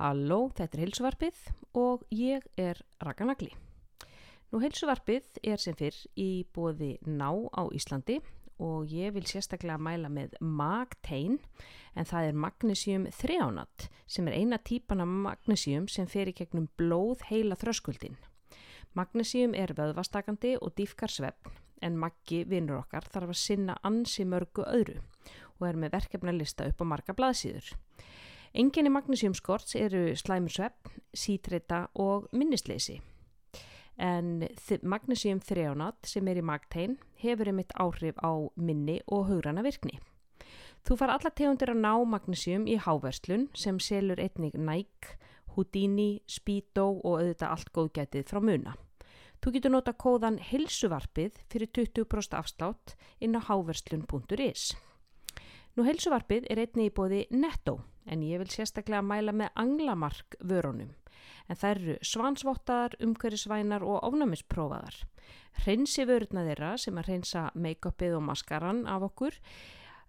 Halló, þetta er heilsuvarpið og ég er Rakanagli. Nú heilsuvarpið er sem fyrr í bóði ná á Íslandi og ég vil sérstaklega mæla með magtein en það er magnesium þrjánat sem er eina típan af magnesium sem fer í gegnum blóð heila þröskuldin. Magnesium er vöðvastakandi og dýfkar svefn en maggi vinnur okkar þarf að sinna ansi mörgu öðru og er með verkefna lista upp á marga blaðsýður. Enginni magnesiumskorts eru slæmur svefn, sítreita og minnisleysi. En magnesium þrjánat sem er í magtein hefur einmitt áhrif á minni og hugrana virkni. Þú far alla tegundir að ná magnesium í háverslun sem selur einnig Nike, Houdini, Speedo og auðvitað allt góðgætið frá muna. Þú getur nota kóðan hilsuvarpið fyrir 20% afslátt inn á háverslun.is. Nú hilsuvarpið er einni í bóði Netto en ég vil sérstaklega mæla með anglamark vörunum. En það eru svansvottaðar, umhverjusvænar og ofnamisprófaðar. Hreinsi vöruna þeirra sem að hreinsa make-upið og maskaran af okkur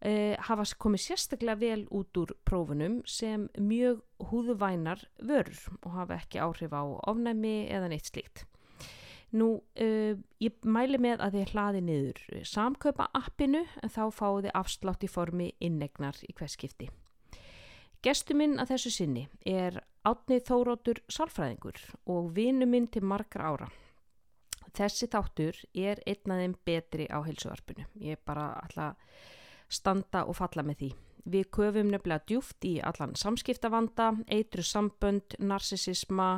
eh, hafa komið sérstaklega vel út úr prófunum sem mjög húðuvænar vörur og hafa ekki áhrif á ofnæmi eða neitt slíkt. Nú, uh, ég mæli með að þið hlaði niður samkaupa appinu en þá fáið þið afslátt í formi innegnar í hverskipti. Gestu minn að þessu sinni er átnið þórótur sálfræðingur og vinu minn til margra ára. Þessi þáttur er einn af þeim betri á heilsuarpinu. Ég er bara alltaf standa og falla með því. Við köfum nefnilega djúft í allan samskiptavanda, eitru sambönd, narsisisma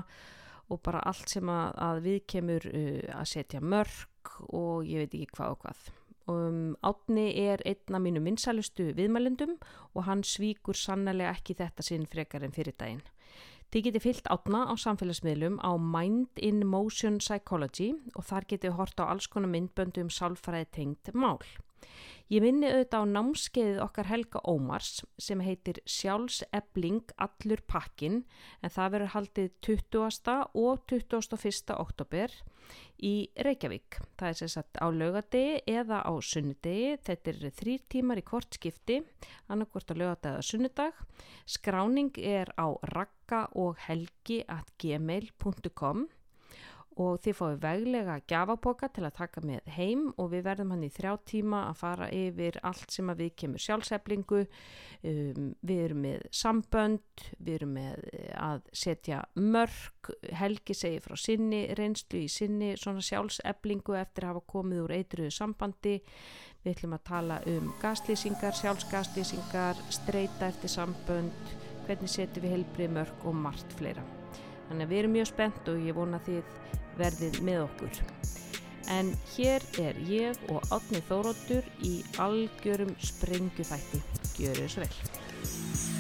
og bara allt sem að, að við kemur uh, að setja mörg og ég veit ekki hvað og hvað. Um, Átni er einna mínu minnsælustu viðmælendum og hann svíkur sannlega ekki þetta sinn frekar en fyrir daginn. Þið getið fyllt átna á samfélagsmiðlum á Mind in Motion Psychology og þar getið hort á alls konar myndböndu um sálfræði tengt mál. Ég minni auðvitað á námskeiðið okkar Helga Ómars sem heitir Sjálfsebling allur pakkin en það verður haldið 20. og 21. oktober í Reykjavík. Það er sérsagt á laugadegi eða á sunnudegi. Þetta er þrýr tímar í hvort skipti, annarkvort á laugadegi eða sunnudag. Skráning er á rakka og helgi at gmail.com og þið fáið veglega gjafaboka til að taka með heim og við verðum hann í þrjá tíma að fara yfir allt sem að við kemur sjálfseflingu um, við erum með sambönd við erum með eh, að setja mörg, Helgi segi frá sinni reynslu í sinni svona sjálfseflingu eftir að hafa komið úr eitruðu sambandi. Við ætlum að tala um gaslýsingar, sjálfsgaslýsingar streyta eftir sambönd hvernig setjum við helbrið mörg og margt fleira þannig að við erum mjög spennt og ég vona þið verðið með okkur. En hér er ég og Átni Þóróttur í algjörum sprengufætti. Gjör þessu vel.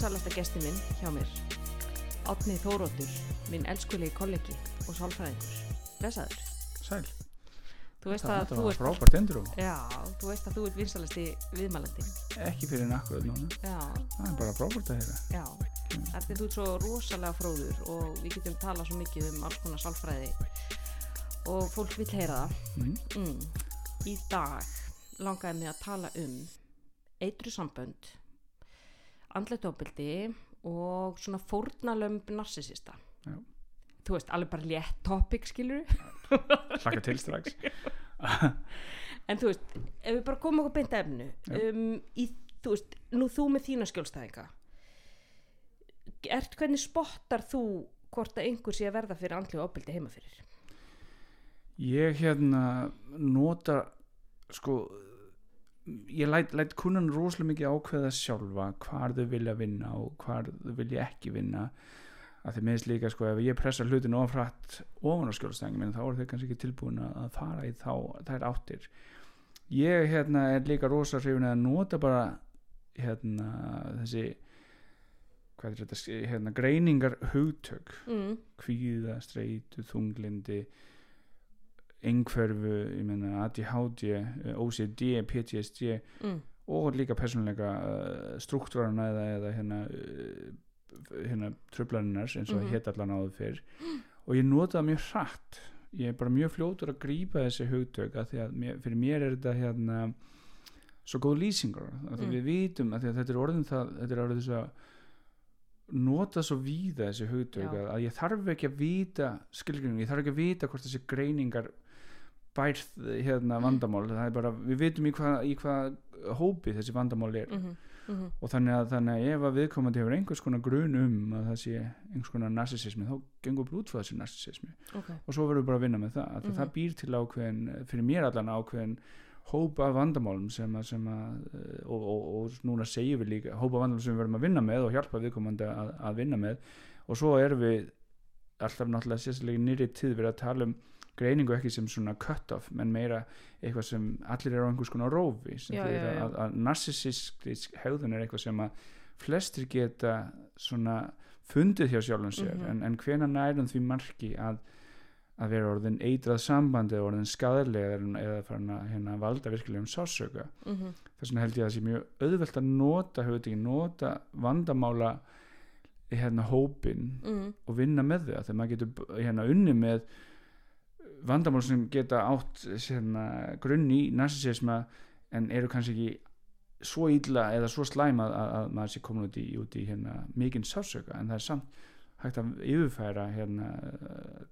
Vinsalasta gesti minn hjá mér. Átni Þóróttur, minn elskulegi kollegi og sálfræðingur. Blessaður. Sæl, Þú veist að þetta þú ert... frábært endur Já, þú veist að þú ert vinsalasti viðmælandi. ekki fyrir nakkuð núna. Já, Það er bara frábært að heyra. já. Þetta er þú svo rosalega fróður og við getum talað svo mikið um alls konar sálfræði og fólk vil heyra það. Mm. Mm. Í dag langaði mig að tala um eitru sambönd, andlet ofbeldi og svona fórnalömb narsisista. Já. Þú veist, alveg bara létt topic, skilur Hlaka til strax. En þú veist, ef við bara komum okkur beint efnu, um, í, þú veist, nú þú með þína skjólstæðinga, ert hvernig spottar þú hvort að einhver sé að verða fyrir andlega ofbeldi heima fyrir? Ég hérna nota, sko, ég læt, læt kunnan rosalega mikið ákveða sjálfa hvar þau vilja vinna og hvar þau vilja ekki vinna. Að því minnst líka, sko, ef ég pressa hlutin ofrætt ofan á skjólstæðingin minn, þá er þau kannski ekki tilbúin að fara í þá, þær áttir. Ég hérna er líka rosa hrifin að nota bara hérna þessi hvað er þetta, hérna greiningar hugtök, mm, kvíða, streitu, þunglindi einhverfu, ég meina ADHD, eh, OCD, PTSD mm, og líka persónleika uh, struktúrarna eða, eða hérna uh, hérna tröflarinnar eins og mm -hmm. allan áður fyrr. Og ég nota það mjög hratt. Ég er bara mjög fljótur að grípa þessi hugtök að því að mér, fyrir mér er þetta hérna svo góð því Mm. við vitum að, að þetta er orðin það þetta er orðin þess að nota svo víða þessi hugtök að, ég þarf ekki að vita skilgrunum, ég þarf ekki að vita hvort þessi greiningar bærð hérna vandamál, það er bara við vitum í hvað, í hvað hópi þessi vandamál er. Mhm, mhm, og þannig að, þannig að ef að viðkomandi hefur einhvers konar grun um að það sé einhvers konar narsisismi þá gengur bara út frá þessi narsisismi ok, og svo verður bara að vinna með það mm Mhm. það býr til ákveðin, fyrir mér allan ákveðin hópa af vandamálum sem að, sem að eh, og, og, og núna segjum við líka hópa af vandamálum sem við verðum að vinna með og hjálpa viðkomandi að, að vinna með. Og svo erum við alltaf náttúrulega sérstaklega í nýri tíð verið að tala um greiningu ekki sem svona cut-off menn meira eitthvað sem allir eru á einhvers konar rófi Já, já, já. að, að narsisísk hegðun er eitthvað sem að flestir geta svona fundið hjá sjálfum sér Mhm. en, en hvena nærum því marki að að vera orðin eitrað sambandi eða orðin skadalega eða farin að hérna, valda virkilega um sásöka mhm, þess vegna held ég að það sé mjög auðvelt að nota hugtæki, nota vandamála hérna hópin mhm, og vinna með þau þegar maður getur hérna unni með vandamál sem geta átt hérna, grunn í narsisisma en eru kannski ekki svo illa eða svo slæm að, að, að maður sé komin út í, út í hérna, mikinn sásöka en það er samt hægt að yfirfæra hérna,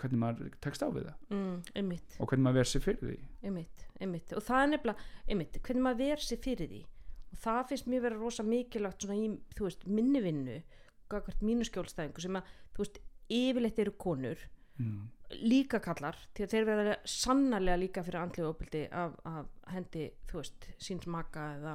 hvernig maður tekst á við það. Mm, og hvernig maður verð sér fyrir því. Einmitt, einmitt. Og það er nefnilega, einmitt, hvernig maður ver sér fyrir því. Og það finnst mér vera rosa mikilvægt í, þú veist, minni vinnu gagvart mínu skjólstæðingu sem að, veist, yfirleitt eru konur mm. Líka kallar, því að þeir verða sannarlega líka fyrir andlegu opildi af, af hendi, þú veist, síns maka eða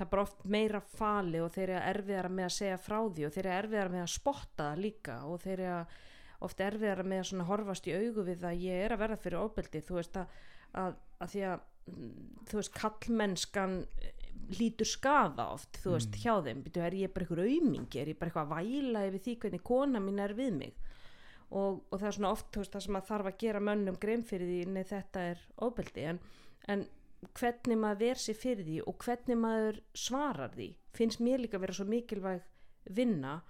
það er bara oft meira fali og þeir eru erfiðara með að segja frá því og þeir eru erfiðara með að spotta það líka og þeir eru oft erfiðara með að svona horfast í augu við að ég er að verða fyrir opildi, þú veist að, að, að því að mm, þú veist, kallmennskan eh, lítur skaða oft, þú veist, hjá þeim. Býtu, er ég bara einhver aumingi, er ég bara eitthvað að væla yfir því hvernig kona mín er við mig og, og það er svona oft veist, það sem að þarf að gera mönnum grein fyrir því nei þetta er ofbeldi. En, en hvernig maður ver sér fyrir því og hvernig maður svarar því finnst mér líka vera svo mikilvæg vinna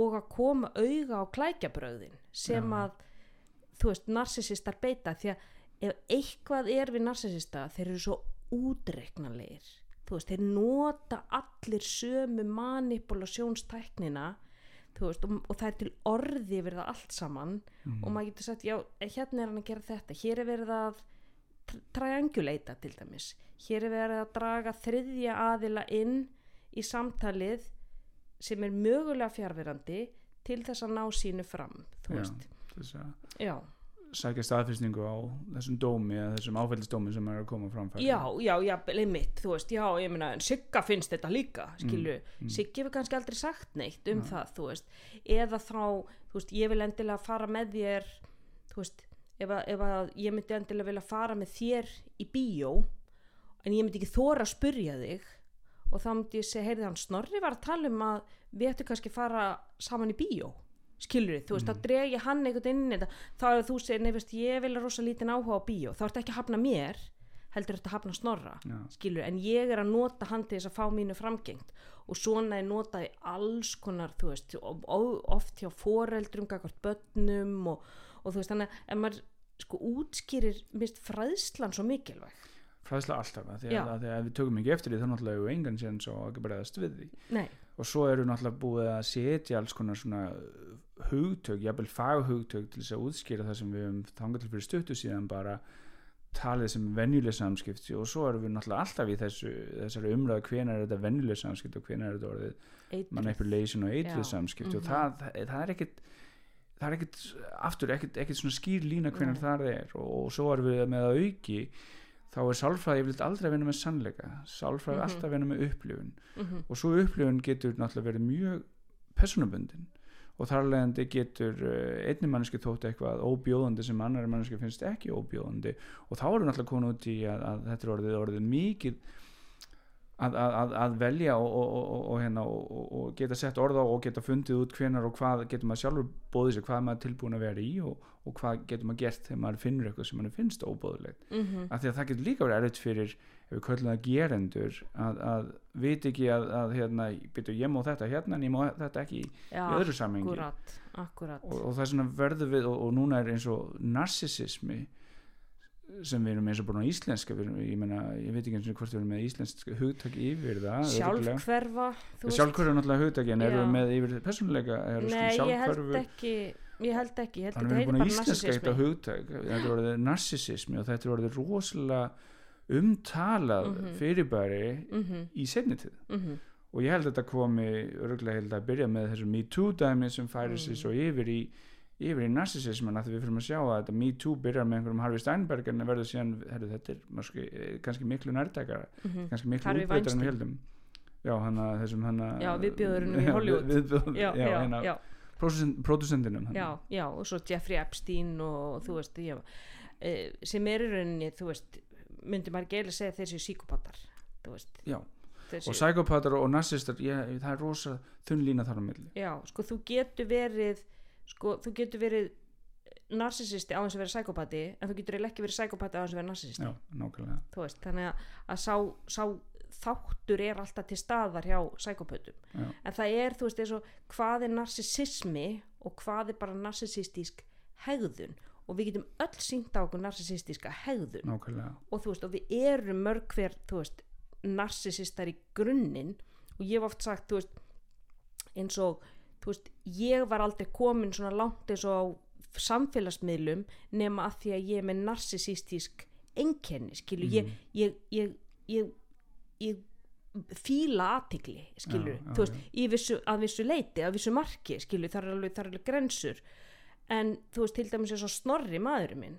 og að koma auga á klækjabröðin sem Já. að þú veist, narsisistar beita. Því að ef eitthvað er við narsisista þeir eru svo útreiknanlegir. Þú veist, þeir nota allir sömu manipulasjónstæknina veist, og, og það er til orði yfir það allt saman Mm. og maður getur sagt, já, hérna er hann að gera þetta hér er verið að tr- trianguleita til dæmis, hér er verið að draga þriðja aðila inn í samtalið sem er mögulega fjárverandi til þess að ná sínu fram þú Já. veist, þess að já, sækja staðfyrstningu á þessum dómi eða þessum áfældisdómi sem er að koma fram já, já, já, einmitt þú veist, já, ég meina, Sigga finnst þetta líka skilju, mm. Siggi hefur kannski aldrei sagt neitt um Nei. það, þú veist eða þá, þú veist, ég vil endilega fara með þér þú veist, ef að, ef að ég myndi endilega vilja fara með þér í bíó en ég myndi ekki þóra að spurja þig og þá myndi ég segja, heyrði hann Snorri var að tala um að við ættum kannski fara saman í bíó skilur þið, þú veist, Mm. þá dreg ég hann einhvern inn í þetta, þá ef þú segir, nei veist, ég vil rosa lítinn áhuga á bíó, þá ertu ekki að hafna mér heldur ertu að hafna Snorra Já. skilur, en ég er að nota hann til þess að fá mínu framgengt. Og svona er notað í alls konar, þú veist, og- og oft hjá foreldrum, gagvart börnum og, og þú veist, þannig að ef maður sko útskýrir, mist fræðslan svo mikilvæg, fræðsla alltaf að því að, að, því að við tökum ekki eftir því þá náttúrulega hefur engan sér svo ekki bregðast við því. Nei, og svo eru náttúrulega búið að setja alls konar svona hugtök, jafnvel faghugtök til þess að útskýra það sem við um þangar til fyrir stuttu síðan bara talið sem venjuleg samskipti og svo erum við náttúrulega alltaf í þessu, þessari umræðu hvenar er þetta venjuleg samskipti og hvenar er þetta orðið manipulation og eitruð Já. samskipti og Mhm. það, það, það er ekkit það er ekkit, aftur, ekkit, ekkit svona skýr lína hvenar Nei. það er og, og svo erum við með að auki þá er sálfræði yfirleitt aldrei að vinna með sannleika sálfræði Mhm. er alltaf að vinna með upplifun mm og svo upplifun getur náttúrulega verið mjög personabundin og þar leðandi getur uh, einni manneski þótt eitthvað óbjóðandi sem annari manneski finnst ekki óbjóðandi. Og þá erum náttúrulega komin út í að, að þetta er orðið, orðið mikið að, að, að, velja og, og, og, og, hérna, og, og geta sett orða og geta fundið út hvenar og hvað getur maður sjálfur bóðið sér, hvað er maður tilbúin að vera í og, og hvað getur maður gert þegar maður finnur eitthvað sem maður finnst óbóðilegt mhm, af því að það getur líka verið erfitt fyrir við köllum það gerendur að, að veit ekki að, að hérna, byrju, ég má þetta hérna en ég má þetta ekki já, í öðru samhengi. akkurat, akkurat. Og, og það er svona verður við og, og núna er eins og narsisismi sem við erum eins og búin á íslenska erum, ég, meina, ég veit ekki eins og hvort við erum með íslensk hugtak yfir það veist. sjálfhverfu er náttúrulega hugtak en erum við með yfir persónuleika er nei, ég held ekki ég held ekki, ég held þannig ekki við erum búin bara íslenska þetta narsisismi hugtak þetta er orðið narsisismi og þetta er orðið rosalega umtalað Mhm. fyrirbæri mhm, í setni tíð mhm, og ég held að þetta komi örgulega held að byrja með þessu Me Too dæmi sem færi sér Mm. svo yfir í yfir í narsisisman að við fyrir að sjá að þetta Me Too byrjar með einhverjum Harvey Steinberg en verður síðan, herru þetta er marski, kannski miklu nærtækara mhm. kannski miklu útbreytar en við heldum já, hann að þessum hann að Já, viðbjóðurinn í Hollywood. viðbjóður, já, já, já, hérna, já, pródusendinum hann. já, já og svo Jeffrey Epstein og þú veist já, eh, sem er í rauninni þú veist, myndi maður geila segja þeir séu síkopatar og psykopatar og narsistar ég, það er rosa þunn lína þar á milli. Já, sko þú getur verið sko þú getur verið narsisisti á þess að vera sækopati en þú getur eiginlega ekki verið sækopati á þess að vera narsisisti já, nákvæmlega. Veist, þannig að, að sá, sá þáttur er alltaf til staðar hjá sækopötum en það er, þú veist, eins og hvað er narsisismi og hvað er bara narsisistísk hegðun og við getum öll sínt á okkur narsisistíska hegðun. Nákvæmlega. Og þú veist, og við erum mörg hver, þú veist, narsisistar í grunninn. Og ég hef oft sagt, þú veist, eins og, þú veist, ég var aldrei komin svona langt eins og á samfélagsmiðlum nema að því að ég er með narsisistísk einkenni, skilu, Mhm. ég, ég, ég, ég, ég fíla aðtikli, skilu, Já, já, þú veist, í vissu, að vissu leiti, að vissu marki, skilu, það er alveg, það er alveg grensur, en þú veist, til dæmis eins og snorri maðurinn minn,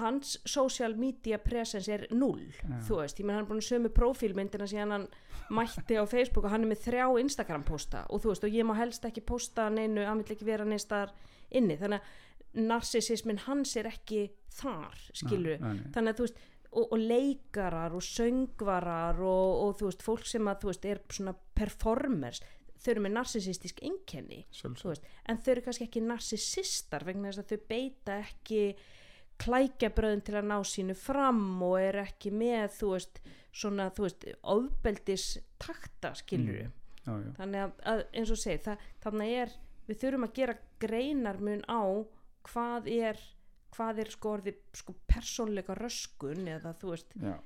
hans social media presence er null þú veist, ég menn hann er búin að sömu profílmyndina síðan hann mætti á Facebook og hann er með þrjá Instagram posta og þú veist og ég má helst ekki posta neinu, hann vil ekki vera neistar inni, þannig að narsisismin hans er ekki þar nei. þannig að þú veist og, og leikarar og söngvarar og, og þú veist, fólk sem að þú veist er svona performers þau eru með Sjálfsagt. veist, en þau eru kannski ekki narsisistar vegna þess að þau beita ekki klækjabröðin til að ná sínu fram og er ekki með þú veist, svona, þú veist, ofbeldis takta, skilur Mm. já, já. þannig að, að eins og segi, það, þannig er við þurfum að gera greinarmun á hvað er hvað er sko orðið sko persónleika röskun eða þú veist Já,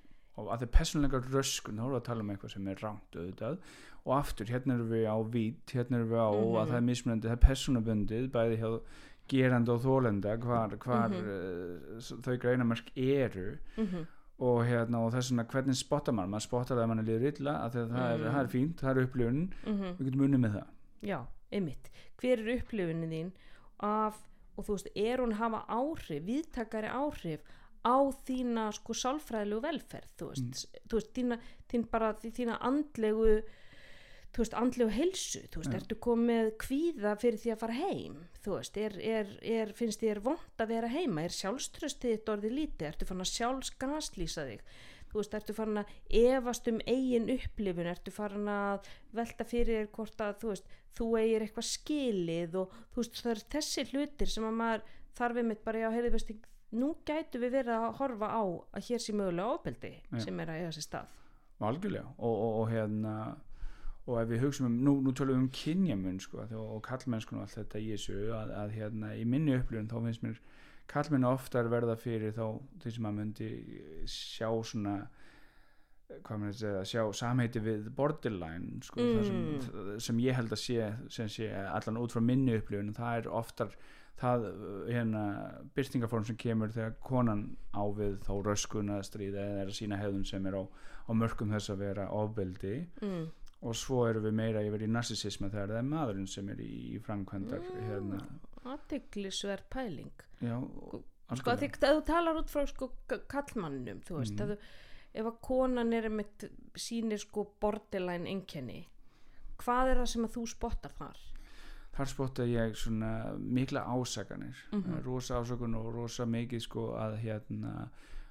og að það er persónleika röskun þá erum við að tala um eitthvað sem er rangt auðvitað og aftur, hérna erum við á vít hérna erum við á Mhm. að það er mismunandi það er persónabundið, bæði hjá geranda og þólenda, hvar, hvar Mhm. uh, þau greinamark eru mm og hérna, og þess vegna hvernig spottar mann, maður spottar það að mann er liður illa að það, er, Mm. það er fínt, það er upplifun -hmm. við getum unnið með það Já, einmitt. Hver er upplifunin þín af, og þú veist, er hún hafa áhrif, viðtakari áhrif á þína sko sálfræðilegu velferð, þú veist, þú veist, þína, þín bara, þí- þína andlegu, þú veist, andlegu heilsu, þú veist, Já. ertu komið kvíða fyrir því að fara heim, þú veist, er, er, er, finnst þér vond að vera heima, er sjálfströstið þitt orðið lítið, ertu fann að sjálfsgaslýsa þig, þú veist, ertu farin að efast um eigin upplifun, ertu farin að velta fyrir þér hvort að, þú veist, þú eigir eitthvað skilið og þú veist, það er þessi hlutir sem að maður þarf einmitt bara, já, heyrðu, veist, nú gætu við verið að horfa á að hér sé mögulega ofbeldi Já. sem er að eiga sér stað. algjörlega og, og, og hérna og ef við hugsaum um, nú, nú tölum við um kynjamun sko, og, og kallmennskun og allt þetta í þessu að, að hérna í minni upplifun þá finnst mér kallmenn oftar verða fyrir þá því sem að myndi sjá svona hvað maður að segja, sjá samheiti við borderline sko, það sem, sem ég held að sé sem sé allan út frá minni upplifun það er oftar það hérna byrtingaform sem kemur þegar konan á við þá röskun að stríða eða er að sína hefðun sem er á, á mörgum þess að vera ofbeldi Mm. og svo erum við meira yfir í narsisisma þegar það er maðurinn sem er í, í framkvæmdar hérna, Aðteglisverð pæling. já, Sko, því, ef þú talar út frá sko, kallmannum, þú veist, ef, þú, ef að konan er með sínir sko borderline einkenni, hvað er það sem að þú spottar þar? Þar spotta ég svona mikla ásakanir Mhm. rosa ásakun og rosa mikið sko að hérna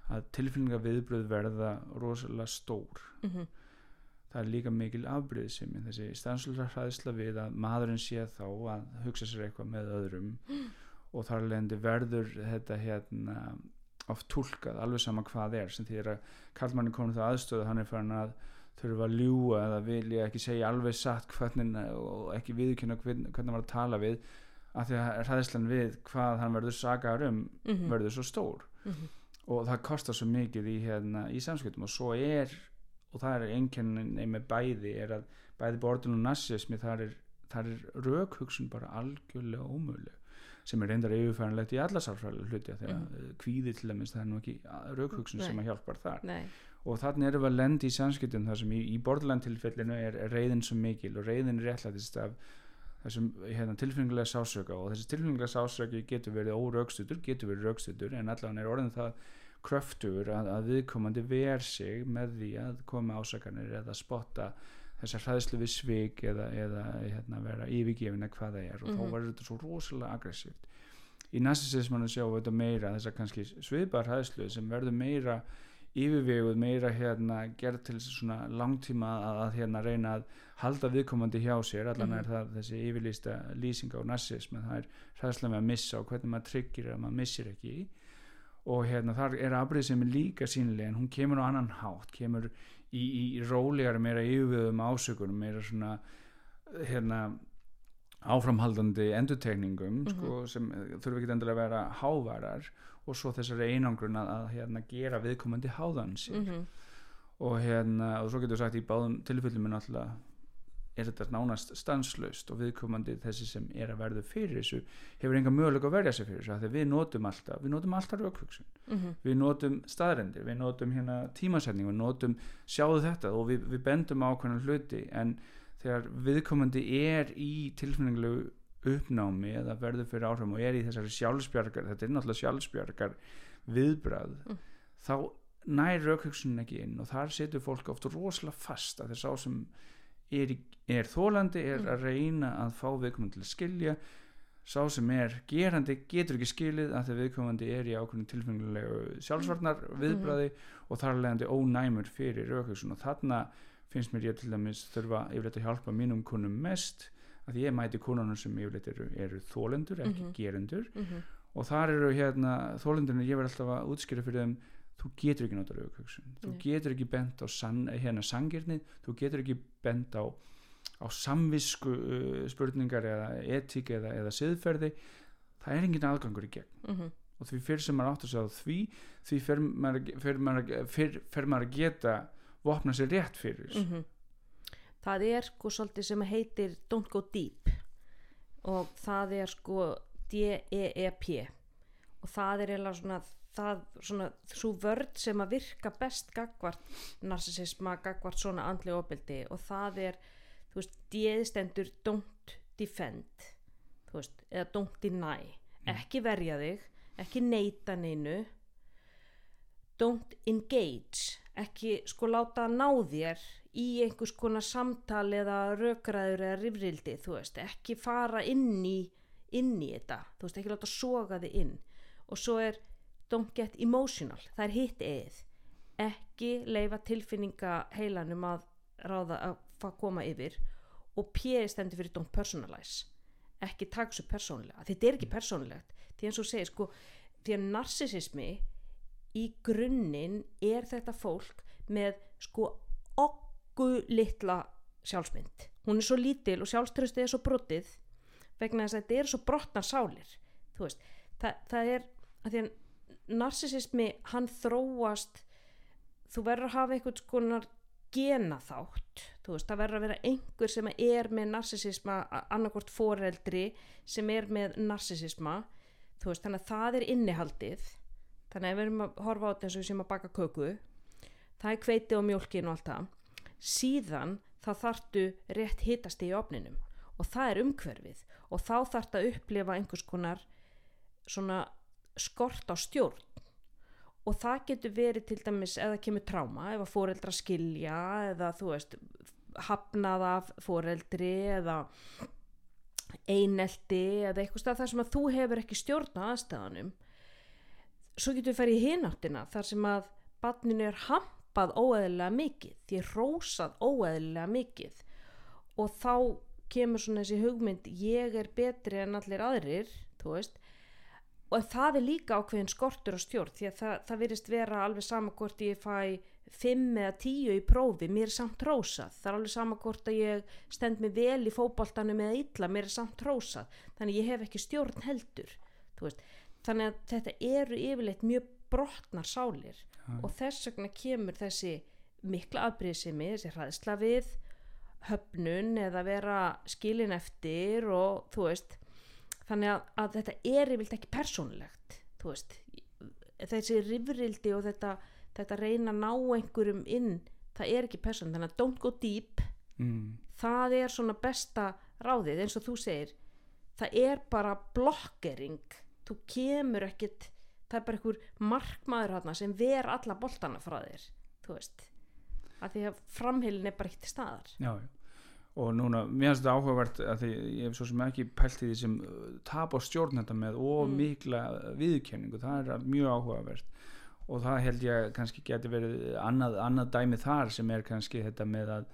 að tilfinninga viðbröð verða rosalega stór Mm það er líka mikil afbrýðisemi þessi stanslulega hræðsla við að maðurinn sé þá að hugsa sér eitthvað með öðrum og þar leðandi verður þetta hérna oft tólkað alveg sama hvað er sem því að Karlmann er komin það aðstöðu hann er farin að þurfa að ljúa eða vilja ekki segja alveg satt hvernig og ekki viðkynna hvernig hann var að tala við af því að hræðslan við hvað hann verður sagaður um Mhm. verður svo stór Mhm. og það kostar svo mikið í, hérna, í samskiptum og svo er og það er einkennin með bæði er að bæði borðin og narsismi þar er, er rökhugsun bara algjörlega ómöguleg sem er reyndar yfirfæranlegt í alla sálfræðilega hluti að mm. kvíði til dæmis það er nú ekki rökhugsun sem að hjálpar þar Nei. Og þannig erum við að lenda í samskiptum þar sem í, í borðland tilfellinu er, reyðin svo mikil og reyðin er réttlætist af þessum hérna, tilfinningulega sásöka og þessi tilfinningulega sásöki getur verið órögstutur, getur verið rögstutur en allavega er orðin það kröftur að, að viðkomandi ver sig með því að koma ásakanir eða spotta þessar hræðslu við svik eða, eða hérna, vera yfirgefin eða hvað það er. Og Mhm. þá verður þetta svo rosalega aggressíft. Í narcissismanu sjáum við þetta meira þessar kannski sviðbar hræðslu sem verður meira yfirveguð meira hérna gerð til svona langtíma að, að hérna reyna að halda viðkomandi hjá sér allan Mhm. er það þessi yfirlýsta lýsing á narcissism það er hræðslega með að missa og hvernig maður tryggir að maður missir ekki og hérna þar er afbrið sem er líka sínileg en hún kemur á annan hátt kemur í, í rólegar meira yfirveguðum ásökunum meira svona hérna áframhaldandi endurtegningum Mhm. sko, sem þurfa ekki endilega að vera hávarar og svo þessari einangrun að, að hérna, gera viðkomandi háðan sér Mhm. og hérna og svo getur við sagt í báðum tilfellum er náttúrulega er þetta nánast stanslaust og viðkomandi þessi sem er að verðu fyrir þessu hefur enga möguleika að verja sig fyrir þessu að við notum alltaf, við notum alltaf raukhugsun Mhm. við notum staðrendir, við notum hérna tímasetning, við notum sjáðu þetta og við, við bendum á hvernig hluti en þegar viðkomandi er í tilfinningulegu uppnámi eða verður fyrir áhrifum og er í þessari sjálfsbjargar, þetta er náttúrulega sjálfsbjargar viðbrað Mm. þá nær raukhugsunin ekki inn og þar setur fólk oft rosalega fast að þess sá sem er, er þólandi er Mm. að reyna að fá viðkomandi til að skilja sá sem er gerandi getur ekki skilið að þegar viðkomandi er í ákveðin tilfengilegu sjálfsvarnar viðbræði og þar leiðandi ónæmur fyrir raukhugsun og þarna finnst mér ég til dæmis þurfa yfirleitt að hjálpa mínum konum mest að ég mæti konunum sem yfirleitt eru, eru þólendur, ekki Mhm. gerendur Mhm. og þar eru hérna þólendurinn ég verð alltaf að útskýra fyrir þeim þú getur ekki nota raukhugsun þú Nei. getur ekki bent á san, hérna sangirni þú getur ekki bent á á samvisku uh, spurningar eða etík eða, eða siðferði það er engin aðgangur í gegn Mhm. og því fyrir sem maður átt að segja því því fer maður, maður, maður að geta vopna sér rétt fyrir þessu Mhm. Það er sko svolítið sem heitir Don't Go Deep. Og það er sko D-E-E-P og það er eiginlega svona það svona svo vörd sem að virka best gagvart narsisisma, gagvart svona andli ofbeldi. Og það er þú veist, D stendur don't defend þú veist, eða don't deny. Ekki verja þig, ekki neita neinu. Don't engage ekki sko láta ná þér í einhvers konar samtal eða rökræður eða rifrildi þú veist, ekki fara inn í inn í þetta, þú veist, ekki láta soga þig inn. Og svo er don't get emotional, það er hitt eið ekki leifa tilfinninga heilanum að ráða að koma yfir. Og P stendur fyrir don't personalize. Ekki taka svo persónlega, þetta er ekki persónlegt því eins og segir sko því að narsisismi í grunninn er þetta fólk með sko okku litla sjálfsmynd. Hún er svo lítil og sjálfströstið er svo brotið vegna þess að þetta er svo brotnar sálir þú veist, það, það er að því að narsisismi hann þróast þú verður að hafa einhvern skonar gena þátt þú veist, það verður að vera einhver sem er með narsisisma annarkort foreldri sem er með narsisisma þú veist, þannig að það er innihaldið. Þannig að við erum að horfa á þetta eins og við séum að baka köku það er hveiti og mjólkin og allt það síðan þá þartu rétt hitast í opninum og það er umhverfið. Og þá þartu að upplifa einhvers konar svona skort á stjórn. Og það getur verið til dæmis eða kemur tráma ef að fóreldra skilja eða þú veist hafnað af fóreldri eða einelti eða eitthvað stað þar sem að þú hefur ekki stjórn á aðstæðanum svo getur við farið í hináttina þar sem að barninu er hampað klappað óeðlilega mikið því rósað óeðlilega mikið. Og þá kemur svona þessi hugmynd ég er betri en allir aðrir þú veist. Og það er líka ákveðin skortur og stjórn því að það, það virðist vera alveg sama hvort ég fæ 5 eða 10 í prófi, mér er samt rósað það er alveg sama hvort að ég stend mig vel í fótboltanum eða illa, mér er samt rósað þannig ég hef ekki stjórn heldur þannig að þetta eru yfirleitt mjög brotnar sálir Já. og þess vegna kemur þessi mikla afbrýðsimi, þessi hræðsla við höfnun eða vera skilin eftir og þú veist þannig að, að þetta er yfirleitt ekki persónulegt þú veist. Þessi rifrildi og þetta, þetta reyna að ná einhverjum inn það er ekki persónulegt, þannig að don't go deep. Mm. það er svona besta ráðið eins og þú segir. Það er bara blokkering þú kemur ekkit það er bara einhver markmaður hana sem ver alla boltana frá þér þú veist. Að því að framheilin er bara eitt staðar. Já, já. Og núna, mér finnst þetta áhugavert að því ég hef svo sem ekki pælt í því sem uh, tap á stjórn þetta með og Mm. mikla viðurkenningu, það er mjög áhugavert. Og það held ég kannski geti verið annað, annað dæmi þar sem er kannski þetta með að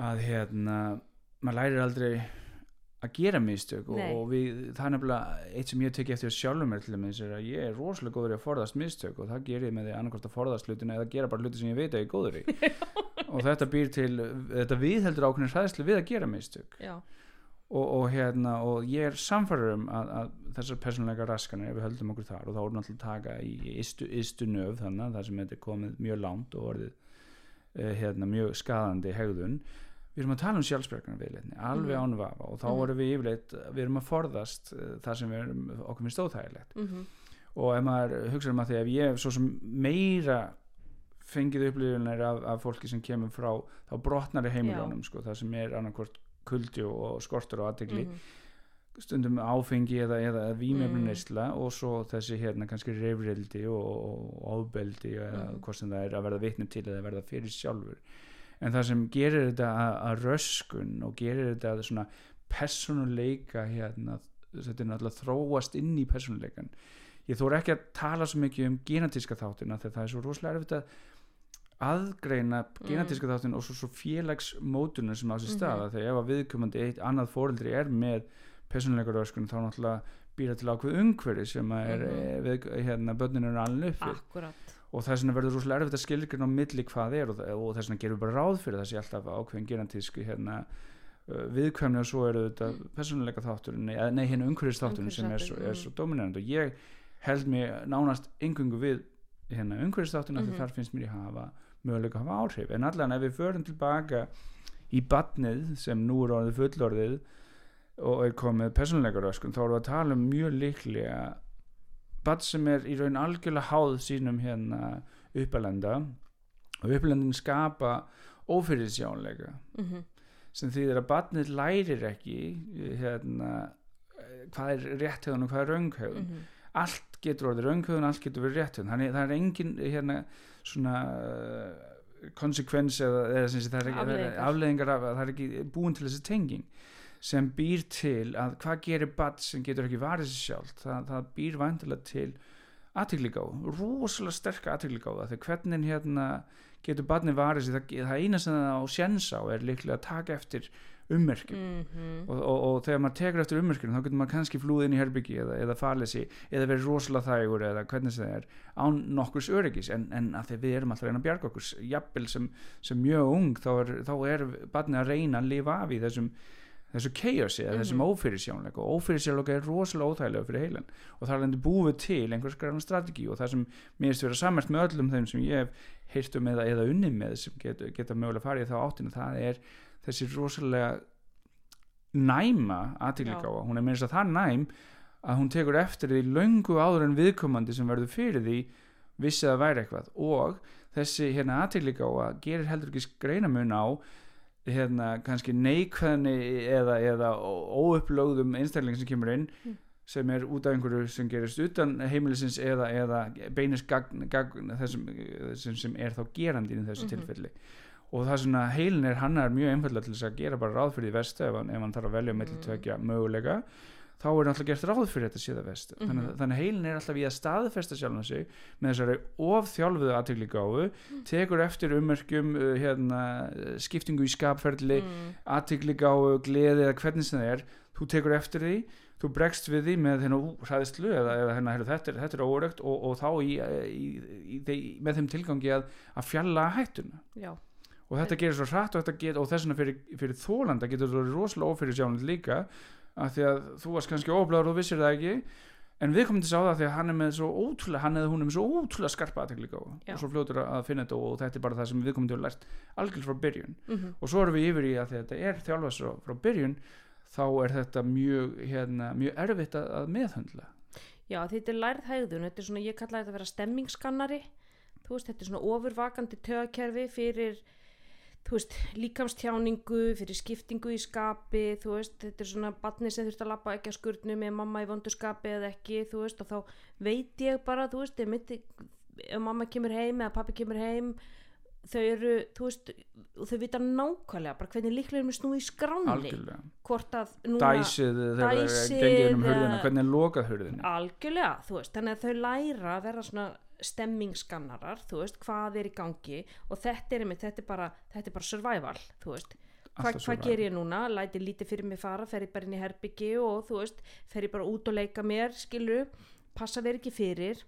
að hérna maður lærir aldrei að gera mistök og, og við, það er nefnilega eitt sem ég teki eftir sjálfum mér til dæmis er að ég er rosalega góður í að forðast mistök og það ger ég með því annarkvæmt að forðast hlutina eða gera bara hluti sem ég veit að ég er góður í. Og þetta býr til þetta viðheldur ákveðin hræðslu við að gera mistök. Og, og hérna og ég er samfæður um að, að þessar persónleika raskanir ef við höldum okkur þar og þá erum náttúrulega að taka í istu, istu nöf þannig það sem þetta er komið mjög langt og orðið uh, hérna, mjög skadandi hegðun við erum að tala um sjálfsbergarnar viðleitni alveg Mhm. án vafa og þá Mhm. erum við yfirleitt við erum að forðast uh, það sem við erum okkur finnst óþægilegt mm og ef maður hugsa um að því ef ég svo sem meira fengið upplifunir af, af fólki sem kemur frá þá brotnari heimiljónum sko, það sem er annarkvort kuldi og skortur og aðtegli Mhm. stundum áfengi eða, eða Mm. neysla og svo þessi hérna kannski reyfrildi og, ofbeldi eða Mhm. hvort sem það er að verða vitni til eða verða fyrir sjálfur en það sem gerir þetta að, að röskun og gerir þetta að svona personuleika hérna þetta er náttúrulega þróast inn í personuleikan ég þóra ekki að tala svo mikið um genetíska þáttina þegar það er svo rosalega erfitt að aðgreina genetíska þáttin og svo, svo félagsmótunar sem á sér staða þegar ef að viðkomandi eitt annað fóreldri er með personleikaröskun þá náttúrulega býra til ákveð umhverfi sem er mm við, hérna, börnin eru alveg upp við. Akkurat og þess vegna verður rosalega erfitt að skilgrina á milli hvað er og, og þess vegna gerum við bara ráð fyrir sé alltaf ákveðin genetísku hérna, uh, viðkvæmni og svo eru þetta personleika þátturinn, eða nei hérna umhverfis þátturinn sem er svo, Umhverfisþátturinn, er svo dominant. Og ég held mér nánast yngungu við hérna umhverfis þátturinn mm Mhm. þar finnst mér ég hafa möguleika að hafa áhrif. En allan ef við förum tilbaka í badnið sem nú er orðið fullorðið og er komið personleika röskun þá erum við að tala um mjög líklega bad sem er í raun algjörlega háð sínum hérna uppalenda og uppalendin skapa ófyrirsjánleika mm sem þýðir að badnið lærir ekki hérna eh, hvað er rétthegðun og hvað er raunghegðun -hmm. allt getur orðið raunghegðun, allt getur verið rétthegðun þannig það er engin hérna svona konsekvens eða, eða sé, það er ekki afleðingar af að það er ekki búin til þessi tenging sem býr til að hvað gerir bad sem getur ekki varið sér sjálf það, það býr vantilega til aðtíkligáð, rosalega sterka aðtíkligáða þegar hvernig hérna getur badni varið sér, það, það eina sem það á sjens á er líklega að taka eftir ummerkjum. Mm og, og, og þegar maður tekur eftir ummerkjum þá getur maður kannski flúið inn í herbyggi eða, eða falið sig eða verið rosalega þægur eða hvernig það er án nokkurs öryggis. En, en að því við erum alltaf að reyna að bjarga okkur jafnvel sem, sem mjög ung þá er, þá er badni að reyna að lifa af í þessum þessu chaosi eða þessum Mhm. ófyrirsjónleika og ófyrirsjónleika er rosalega óþægilega fyrir heilan. Og það er lendur búið til einhvers grann strategi. Og það sem mér finnst vera sammert með öllum þeim sem ég hef heyrt um eða, eða unnið með sem get, geta mögulega farið þá áttina það er þessi rosalega næma aðtíklikáa, hún er minnst að það næm að hún tekur eftir því löngu áður en viðkomandi sem verður fyrir því vissi að væri eitthvað. Og þessi hérna aðtíklikáa gerir heldur ekki greinamun á hérna kannski neikvæðni eða, eða óupplögðum einstakling sem kemur inn Mm. sem er út af einhverju sem gerist utan heimilisins eða, eða beinist gagn, gagn þessum sem, sem er þá gerandi í þessu Mhm. tilfelli og það er svona heilin er hann er mjög einfallega til þess að gera bara ráð fyrir því vestu ef hann, ef hann þarf að velja til Mm. tvekja möguleika þá er alltaf gert ráð fyrir þetta síða vest Mhm. þannig, þannig að heilin er alltaf í að staðfesta sjálfan sig með þessari ofþjálfuðu aðtegli gáfu Mm. tekur eftir ummerkjum uh, hérna, skiptingu í skapferðli mm, aðtegli gáfu, gleði eða hvernig sem það er þú tekur eftir því þú bregst við því með hérna hræðslu eða, eða hérna, heyrðu, þetta, er, þetta er órögt og, og þá í, í, í, með þeim tilgangi að, að fjalla hættuna já, og þetta gerir svo hratt og, þetta get, og þess vegna fyrir, fyrir þólanda getur þetta verið rosalega ófyrir sjálfand líka af því að þú varst kannski óbláður og vissir það ekki. En við komum til að sá það því að hann er með svo ótrúlega hann eða hún er með svo ótrúlega skarpa aðtekli Já. og svo fljótur að finna þetta og þetta er bara það sem við komum til að lært algjörð frá byrjun. Mm og svo erum við yfir í að því að þetta er þjálfast frá, byrjun þá er þetta mjög, hérna, mjög erfitt að, að meðhöndla. Já þetta er lærð hegðun. Þetta er svona, ég kalla þetta að vera stemmingsskannari. Þú veist, þetta er svona ofurvakandi tögakerfi fyrir þú veist, líkamstjáningu fyrir skiptingu í skapi þú veist, þetta er svona batni sem þurft að lappa ekki að skurnu með mamma í vondu skapi eða ekki, þú veist, og þá veit ég bara, þú veist, ég myndi ef mamma kemur heim eða pappi kemur heim þau eru, þú veist og þau vita nákvæmlega bara hvernig líklega er snúið í skráni algjörlega, hvort að núna dæsið Dæsið, um hurðina, hvernig er lokað hurðina algjörlega, þú veist, þannig að þau læra að vera svona stemmingskannarar þú veist, hvað er í gangi og þetta er, einmitt, þetta er bara, þetta er bara survival þú veist, Hva, hvað ger ég núna? Læti lítið fyrir mig fara, fer ég bara inn í herbyggi og þú veist, fer ég bara út og leika mér skilur, passa verið ekki fyrir.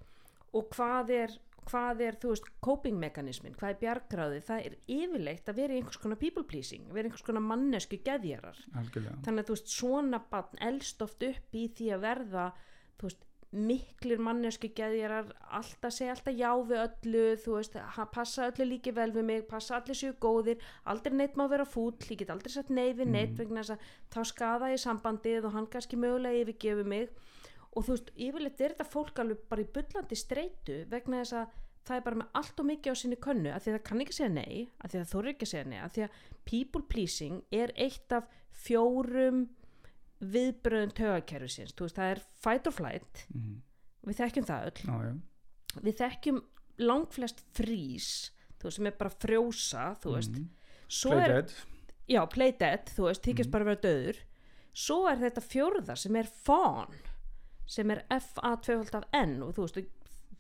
Og hvað er hvað er, þú veist, coping mekanismin hvað er bjargráði, það er yfirleitt að vera einhvers konar people pleasing, vera einhvers konar mannesku geðjarar. Algjörlega. Þannig að þú veist svona barn elst oft upp í því að verða þú veist miklir mannesku geðjarar alltaf segja alltaf já við öllu þú veist, passa öllu líki vel við mig passa allir séu góðir, aldrei neitt má vera fúll ég get aldrei sett nei við neitt vegna þess að þá skada ég sambandið og hann kannski mögulega yfirgefi mig. Og þú veist, yfirleitt er þetta fólk alveg bara í bullandi streitu vegna þess að það er bara með allt og mikið á sinni könnu að því að það kann ekki segja nei að því að það þóri ekki segja nei að því að people pleasing er eitt af fjórum viðbröðum tögakerfisins það er fight or flight Mhm. við þekkjum það öll já. við þekkjum langflest frís sem er bara frjósa Mhm. svo Play er dead. já, play dead, þú veist, þykist Mhm. bara vera döður svo er þetta fjórða sem er fawn sem er F-A-2 af N og þú veist,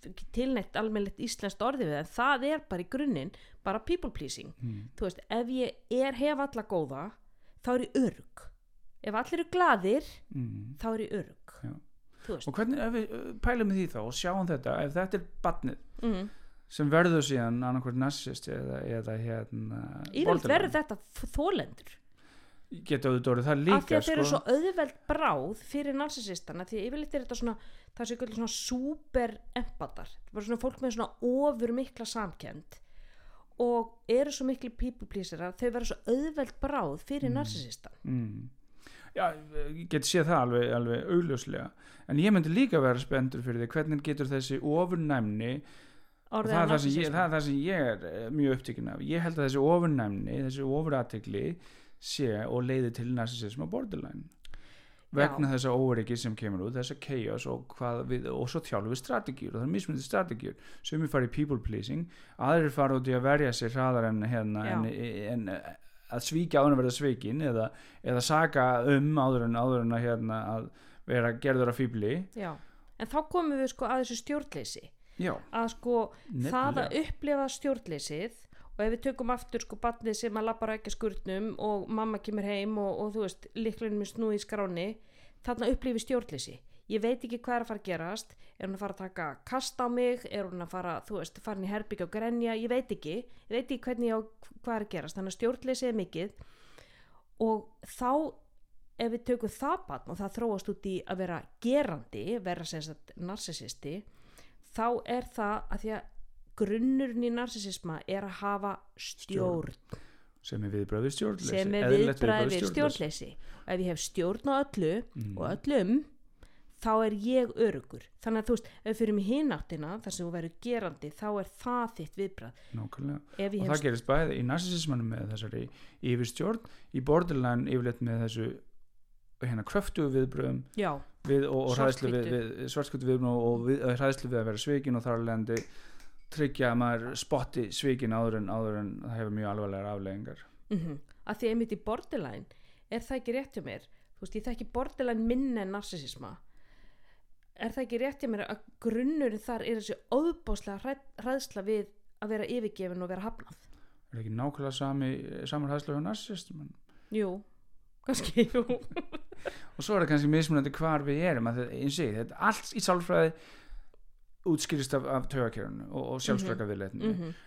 ekki tilneitt almennilegt íslenskt orði við en það er bara í grunninn bara people pleasing Mhm. þú veist, ef ég er hef alla góða þá er ég örg ef allir eru glaðir, Mhm. þá er ég veist og hvernig, ef við uh, pælum því þá og sjáum þetta, ef þetta er batnið mm. sem verður síðan annarkvært narsist eða, eða hérna borderline. verður þetta þólendur geta auðvitað orðið það af líka því að þeir eru sko. svo auðveld bráð fyrir narsisistana því að yfirleitt er þetta svona það sé ekki svona super empatar bara svona fólk með svona ofur mikla samkend og eru svo miklu people pleaserar þau verður svo auðveld bráð fyrir mm. narsisistan mm. Já, ég get séð það alveg, alveg augljóslega. En ég myndi líka vera spenntur fyrir því hvernig getur þessi ofurnæmni og það það, það er það sem ég er eh, mjög upptekinn af. Ég held að þessi ofurnæmni, þessi ofuratikli sé og leiði til narsisism og borderline. Vegna þessa óryggi sem kemur út, þessa chaos og, hvað við, og svo þjálfum við strategíur og það er mismunandi strategíur. Sem við farið people pleasing aðrir fara út í að verja sér hraðar en, hérna, Já. en, en að svíkja áður en verða svikin eða, eða saka um áður en, áður en að, hérna, að vera gerður af fíbli. Já, en þá komum við sko að þessu stjórnleysi. Já, að sko það að nefnilega upplifa stjórnleysið og ef við tökum aftur sko barnið sem að lappar ekki að skurnum og mamma kemur heim og, og þú veist líklega með snúið í skráni þarna upplifi stjórnleysi ég veit ekki hvað er að fara að gerast. Er hún að fara að taka kast á mig? Er hún að fara, þú veist, fara inn í herbyggja og grenja? Ég veit ekki, ég veit ekki hvernig ég á hvað er að gerast, þannig að stjórnleysi er mikið. Og þá ef við tökum það barn og það þróast út í að vera gerandi vera sem sagt narsisisti þá er það að því að grunnurinn í narsisisma er að hafa stjórn. Sem er viðbröðið stjórnleysi. Sem er eðlilegt viðbræði viðbragð við stjórnleysi. stjórnleysi. Og ef ég hef stjórn á öllu Mm. og öllum þá er ég örugur þannig að þú veist, ef við fyrir mig hináttina þar sem þú verður gerandi, þá er það þitt viðbræð nákvæmlega. Og það gerist bæði í narsisismanum með þessari yfirstjórn, í borderline yfirleitt með þessu hérna kröftu viðbröðum já, við, og, og hræðslu við, við svartkvötu viðbröðum og við, eh, hræðslu við að vera svikin og þar alveg endi tryggja að maður spotti svikin áður en, áður en það hefur mjög alvarlegar afleggingar mm að því einmitt í borderline er það ekki rétt hjá mér. Þú veist, ég þekki borderline minna en narsisisma er það ekki rétt hjá mér að grunnurinn þar er þessi óðbáslega hræðsla við að vera yfirgefin og vera hafnað? Er ekki nákvæmlega sami samanhæðslega hjá narsistum jú, kannski, jú. Og svo er það kannski mismunandi hvar við erum að það, eins og þetta allt í sálfræði útskýrist af, af tögakjörnu og, og sjálfsfraka viðleitinu mm -hmm.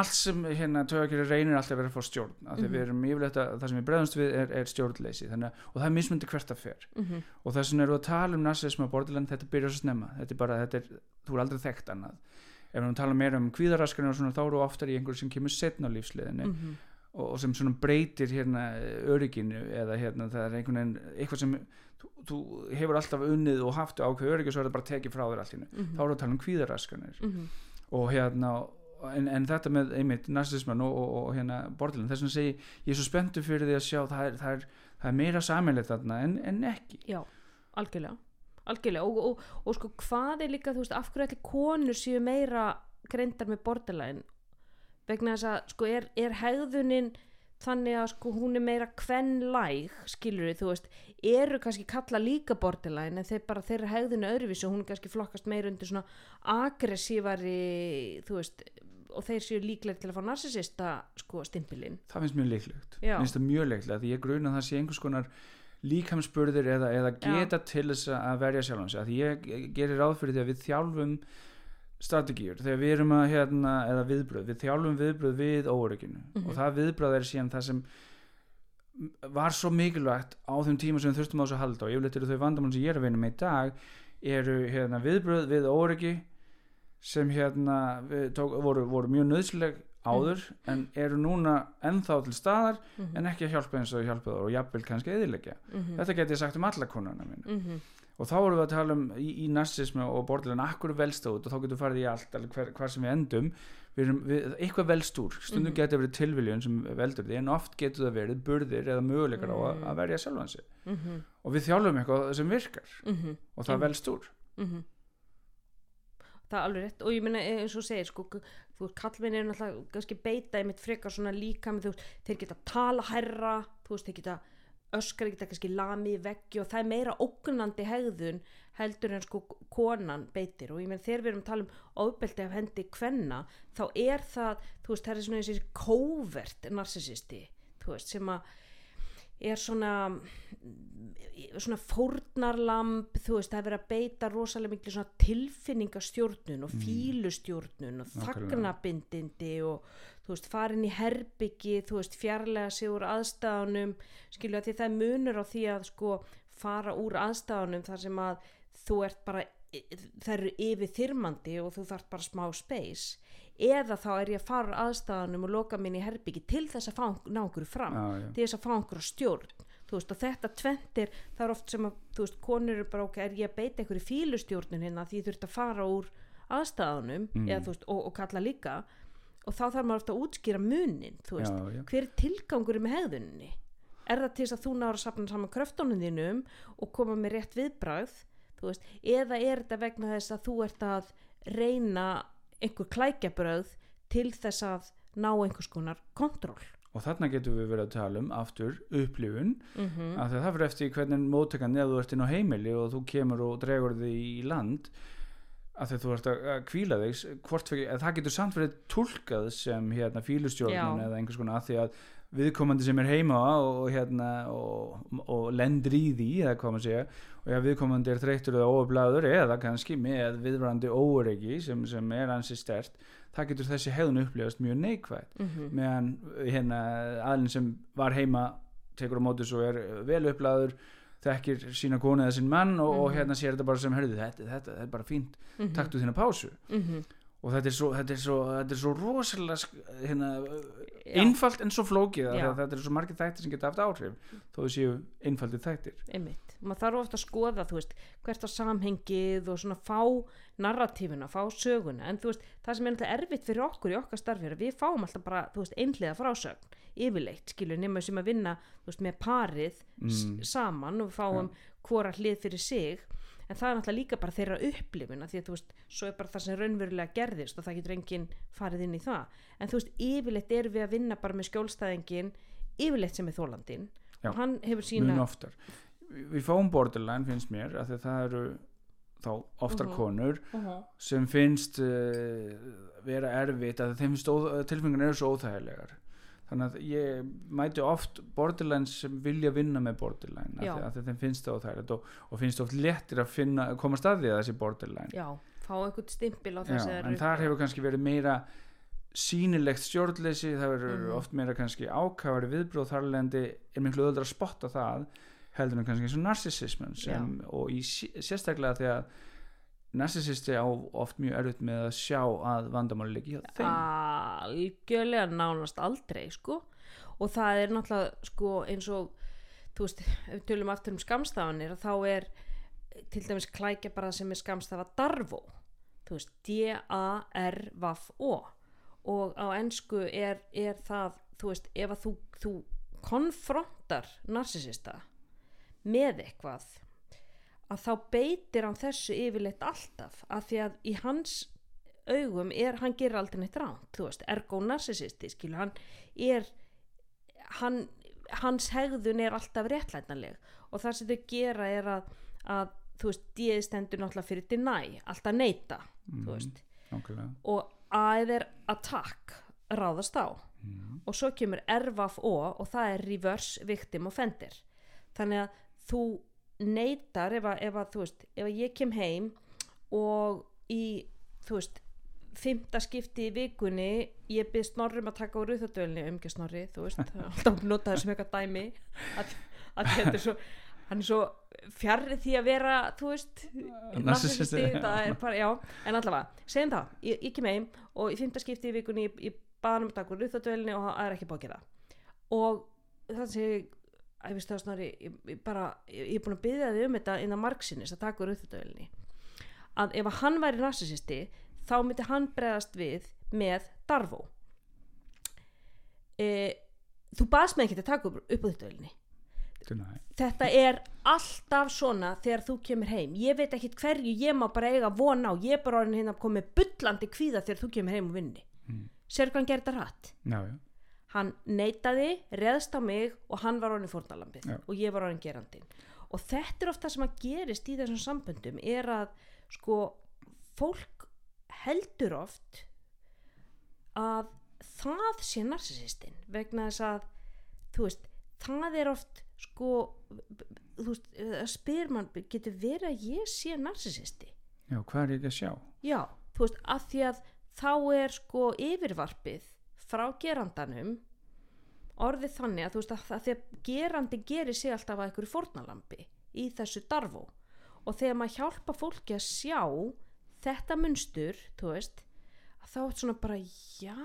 Allt sem hérna tögakjörnu reynir alltaf að vera að fá stjórn því Mhm. við erum yfirleitt að það sem við bregðumst við er, er stjórnleysi þannig, að- og það er mismundi hvert að fer Mhm. og þess vegna eru að tala um narsism og borderland þetta byrjar svo snemma þetta er bara, þetta er, þú er aldrei þekkt annað ef við tala meira um kvíðaraskanir og svona þá eru oftar í einhverju sem kemur setna á lífsliðinni Mhm. og, og sem svona breytir hérna örygginu eða hérna það er einhvern veginn eitthvað sem þú, þú hefur alltaf unnið og haft ákveð öryggi og svo er það bara tekið frá þér hennu Mhm. þá eru að tala um kvíðaraskanir Mhm. og hérna en, en þetta með einmitt narsisman og, og, og hérna borderland þess vegna segi ég er svo spenntur fyrir því að sjá það er, það er, það er meira samanleitt þarna en, en ekki. Já, algjörlega algjörlega og, og, sko hvað er líka þú veist af hverju allir konur séu meira greindar með borderline? Vegna þess að sko er, er hegðunin þannig að sko hún er meira kvenlæg skilur við þú veist eru kannski kalla líka borderline en þeir bara þeirra hegðun er öðruvísi og hún er kannski flokkast meira undir svona aggressívari þú veist og þeir séu líklega til að fá narsisista sko stimpilinn. Það finnst mjög leiklegt Já. finnst mjög leiklegt því ég gruna að það sé einhvers konar líkamsburðir eða, eða geta til þess að verja sjálfum sig. Að ég, ég gerir ráð fyrir því að við þjálfum strategíur. Þegar við erum að hérna, eða viðbröð, við þjálfum viðbröð við óörygginu. Mhm. og það viðbröð er síðan það sem var svo mikilvægt á þeim tíma sem við þurftum á þess að halda. Og yfirleitt eru þau vandamál sem ég er að vinna með í dag eru hérna, viðbröð við óryggi sem hérna við tók, voru, voru mjög nöðsleg áður en eru núna ennþá til staðar mm en ekki að hjálpa eins og hjálpa þar og jafnvel kannski eðilegja. -hmm. Þetta get ég sagt um alla konuna mín. Mm Og þá vorum við að tala um í, í narsismu og borderline akkur velst út og þá getur farið í allt hver, hvar sem við endum við erum, við, eitthvað velst úr stundum Mhm. getur verið tilviljun sem veldur því en oft getur það verið burðir eða möguleikar á að, Mm. að verja sjálfan sig -hmm. og við þjálfum eitthvað sem virkar Mm og það Mm. velst úr -hmm. Það er alveg rétt. Og ég meina eins og segir sko, þú veist kallmenn er náttúrulega kannski beita í mitt frekar svona líka með þú veist þeir geta tala herra þú veist þeir geta öskar geta kannski lami veggi og það er meira ógnandi hegðun heldur en sko konan beitir. Og ég meina þegar við erum að tala um ofbeldi af hendi kvenna þá er það þú veist það er svona þessi covert narsisisti þú veist sem að er svona svona fórnarlamb þú veist það er verið að beita rosalega miklu svona tilfinningastjórnun og fílustjórnun og þagnabindindi og þú veist farin í herbyggi þú veist fjarlæga sig úr aðstæðanum skilju að því það munur á því að sko fara úr aðstæðanum þar sem að þú ert bara það eru yfir þyrmandi og þú þarf bara smá space eða þá er ég að fara aðstæðanum og loka minni í herbyggi til þess að fá, ná okkur fram já, já. til þess að fá einhverja stjórn þú veist og þetta tventir það er oft sem að þú veist konur eru bara ok er ég að beita einhverju fílustjórnun hérna því ég þurft að fara úr aðstæðanum Mm. eða, þú veist, og, og kalla líka og þá þarf maður ofta að útskýra munin þú veist, Já, hver er tilgangur með hegðuninni er það til þess að þú náður að sapna saman kröftunum þínum og koma með rétt viðbragð þú veist, eða er þetta vegna þess að þú ert að reyna einhver klækjabröð til þess að ná einhvers konar kontról. Og þarna getum við verið að tala um aftur upplifun. Mm -hmm. af því að það fyrir eftir hvernig móttekan ef þú ert inn á heimili og þú kemur og dregur þig í land að þú ert að að hvíla þig fyrir, að það getur samt verið tólkað sem hérna fílustjórnun Já. eða einhvers konar af því að viðkomandi sem er heima og, og hérna og, og lendir í því eða hvað maður segja og ef viðkomandi er þreyttur eða óöflaður eða kannski með viðvarandi óöryggi sem, sem er ansi stert það getur þessi hegðun upplifast mjög neikvæð meðan hérna aðlinn sem var heima tekur á móti svo er vel upplaður þekkir sína konu eða sinn mann og, og Mhm. hérna sér þetta bara sem hörðu þetta, þetta, þetta er bara fínt, Mhm. taktu þína pásu. Mhm. og þetta er svo, þetta er svo, þetta er svo rosalega hérna, einfalt en svo flókið þetta er svo margir þættir sem geta haft áhrif þó þau séu einfaldir þættir. Einmitt, maður þarf ofta að skoða þú veist, hvert á samhengið og svona fá narratífuna, fá söguna. En þú veist, það sem er erfitt fyrir okkur í okkar starfi er að við fáum alltaf bara, þú veist, einhliða frásögn, yfirleitt, skilur nema sem að vinna, veist, með parið Mm. saman og fáum hvora hlið fyrir sig. En það er náttúrulega líka bara þeirra upplifuna því að þú veist, svo er bara það sem raunverulega gerðist og það getur enginn farið inn í það. En þú veist, yfirleitt erum við að vinna bara með skjólstæðingin yfirleitt sem er þólandin Já, og hann hefur sína við fáum borderline finnst mér að það eru þá oftar Mhm. konur sem finnst uh, vera erfitt að þeim finnst tilfinningarnar eru svo óþægilegar þannig að ég mæti oft borderline sem vilja vinna með borderline af Já. því að þeim finnst það óþægilegt og, og finnst oft lettir að finna, koma staði að þessi borderline já, fá einhvern stimpil á Já, þessi en þar hefur kannski verið meira sýnilegt stjórnleysi það verður Mhm. oft meira kannski ákafari viðbróð þar lendi er miklu öðru að spotta það heldur en kannski eins og narcissismen sem, og í, sé- sérstaklega því að narcissisti á oft mjög erfitt með að sjá að vandamáli liggi hjá þeim. Algjörlega nánast aldrei sko. Og það er náttúrulega sko eins og þú veist, ef við tölum aftur um skamstafanir þá er til dæmis klækja bara sem er skamstafa Darvo. Þú veist, D-A-R-V-O og á ensku er, er það, þú veist, ef að þú, þú konfrontar narsisista með eitthvað að þá beitir hann þessu yfirleitt alltaf að því að í hans augum er, hann gerir aldrei neitt ránt, þú veist, ergo narsisisti skilu, hann er hann, hans hegðun er alltaf réttlætanleg og það sem þau gera er að, að þú veist, D stendur náttúrulega fyrir deny, alltaf neita Mhm. þú veist, Nákvæmlega. og A er attack, ráðast á Mhm. og svo kemur RVF O og það er reverse victim offender þannig að þú neytar ef að, ef að þú veist ef að ég kem heim og í þú veist fymta skipti í vikunni ég byrð snorrum að taka úr auðvitaðdölni umgjör snorri, þú veist, alltaf notaður sem eitthvað dæmi að, að þetta er svo hann er svo fjarrið því að vera þú veist, bara, já, en allavega segjum það, ég, ég kem heim og í fymta skipti í vikunni ég, ég baðan um að taka úr auðvitaðdölni og það er ekki bókið það og það sem ég veist það snarri, ég, ég bara ég, er búin að byggja þig um þetta innan margsinnis að taka úr auðvitaðdölni að ef að hann væri narcissisti þá myndi hann bregðast við með Darvo e, þú baðst mig ekki að taka auðvitaðdölni Deny. þetta er alltaf svona þegar þú kemur heim ég veit ekkit hverju ég má bara eiga von á ég er bara orðin hérna að koma með bullandi kvíða þegar þú kemur heim og vinni Mm. sér hvað hann gerði þetta rætt Já, já. Hann neitaði, reðst á mig og hann var orðin fórnalambið Já. og ég var orðin gerandin og þetta er ofta sem að gerist í þessum samböndum er að sko fólk heldur oft að það sé narsisistinn vegna þess að þú veist, það er oft sko þú veist, að spyr mann getur verið að ég sé narsisisti Já, hvað er ég að sjá? já, þú veist, að því að þá er sko yfirvarpið frá gerandanum orðið þannig að þú veist að, því að gerandi gerir sig alltaf að einhverju fórnalambi í þessu darfó. Og þegar maður hjálpa fólki að sjá þetta munstur, þú veist að þá er svona bara já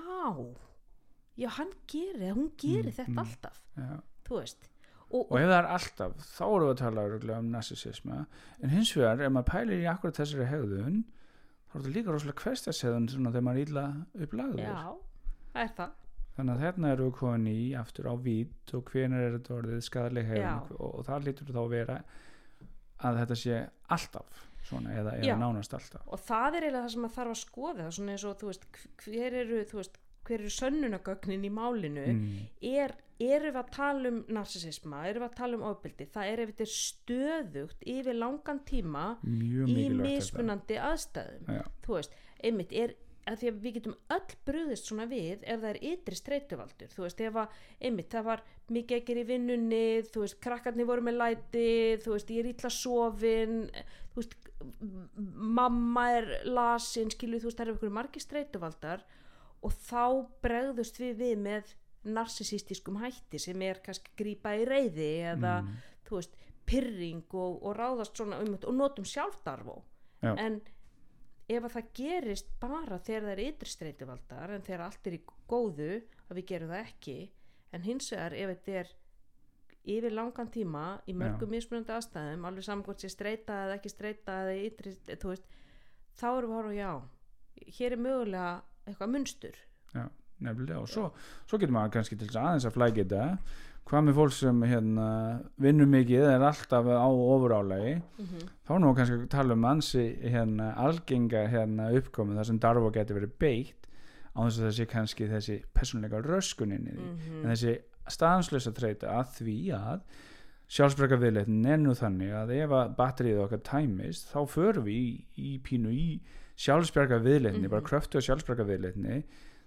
já hann gerir, hún gerir Mm, þetta mm. alltaf. Já. þú veist. Og, Og ef það er alltaf, þá erum við að tala örugglega um narcissisma, en hins vegar ef maður pælir í akkurat þessari hegðun þá er þetta líka rosalega hverstashegðun svona þegar maður er illa upplagður. Já, það er það. Þannig að hérna erum við komin í aftur á vít og hvenær er þetta orðið skadaleg hegðun Já. og, og það lítur þá að vera að þetta sé alltaf svona eða, eða nánast alltaf. Og það er eiginlega það sem maður þarf að skoða svona eins og þú veist hver eru, veist, hver eru sönnunagögnin í málinu? Mm. er, erum við að tala um narsisisma erum við að tala um ofbeldi? Það er ef þetta er stöðugt yfir langan tíma í mismunandi aðstæðum. Já. þú veist, einmitt er að því að við getum öll brúðist svona við ef það er ytri streytuvaldur þú veist, ef að, einmitt, það var mikið ekkir í vinnunni, þú veist, krakkarnir voru með læti, þú veist, ég er illa sofin, þú veist mamma er lasin skilu, þú veist, það eru ykkur margir streytuvaldar og þá bregðust við við með narsisistískum hætti sem er kannski grípa í reyði eða, Mm. þú veist, pyrring og, og ráðast svona um og notum sjálfdarfó Já. en ef að það gerist bara þegar það er ytri streituvaldar en þegar allt er í góðu að við gerum það ekki en hins vegar ef þetta er yfir langan tíma í mörgum mismunandi aðstæðum alveg saman hvort sé streita eða ekki streita eða ytri, þú veist þá erum við að horfa já hér er mögulega eitthvað munstur. Nefnilega og svo, svo getur maður kannski til þess aðeins að flækja þetta hvað með fólk sem hérna, vinnur mikið er alltaf á ofurálægi mm -hmm. þá er nú kannski að tala um ansi hérna, algenga hérna, uppkomi þar sem darfa getur verið beitt á þess að það sé kannski þessi persónleika röskuninni því Mhm. en þessi staðanslösa treyta að því að sjálfsbrekka viðleitnin er nú þannig að ef að batterið okkar tæmist þá förum við í, í pínu í sjálfsbrekka viðleitni, Mhm. bara kröftu að sjálfsbrekka viðleitni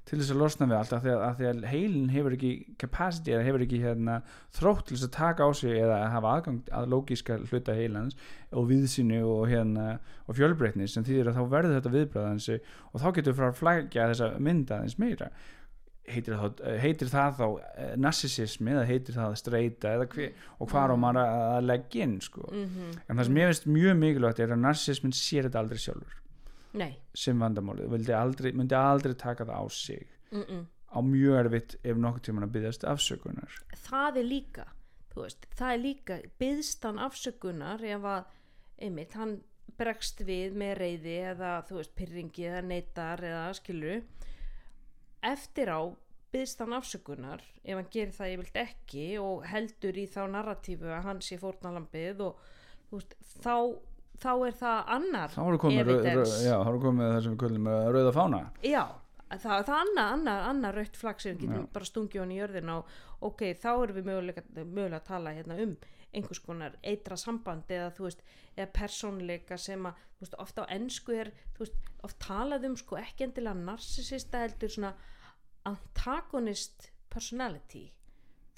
til þess að losna við allt af því að, að, því að heilin hefur ekki capacity eða hefur ekki hérna, þrótt til þess að taka á sig eða að hafa aðgang að lógíska hluta heilans og viðsýni og, hérna, og fjölbreytni sem þýðir að þá verður þetta viðbræðansi og þá getur við frá að flækja þessa mynda aðeins meira. Heitir það, heitir það þá eh, narcissismi eða heitir það streyta eða hver, og hvað á maður að, að leggja inn sko. mm en það sem ég finnst mjög mikilvægt er að narcissismin sér þetta aldrei sjálfur nei. sem vandamálið, vildi aldrei, myndi aldrei taka það á sig. Mm -mm. á mjög erfitt ef nokkuð tíman að byggðast afsökunar. Það er líka veist, það er líka byðstan afsökunar ef að einmitt, hann bregst við með reyði eða þú veist, pyrringi eða neytar eða skilur eftir á byðst hann afsökunar ef hann gerir það ég vilt ekki og heldur í þá narratífu að hann sé fórnalambið og þú veist, þá, þá er það annar þá eru komið, já, eru komið það sem við kullum með rauða fána Já, það, það annað, annað, annað rautt flagg sem Já. bara stungið hann í jörðina og ok, þá erum við mögulega, mögulega að tala hérna um einhvers konar eitra samband eða þú veist, eða persónleika sem að, þú veist, ofta á ennsku er þú veist, oft talað um sko ekki endilega narsisista heldur svona antagonist personality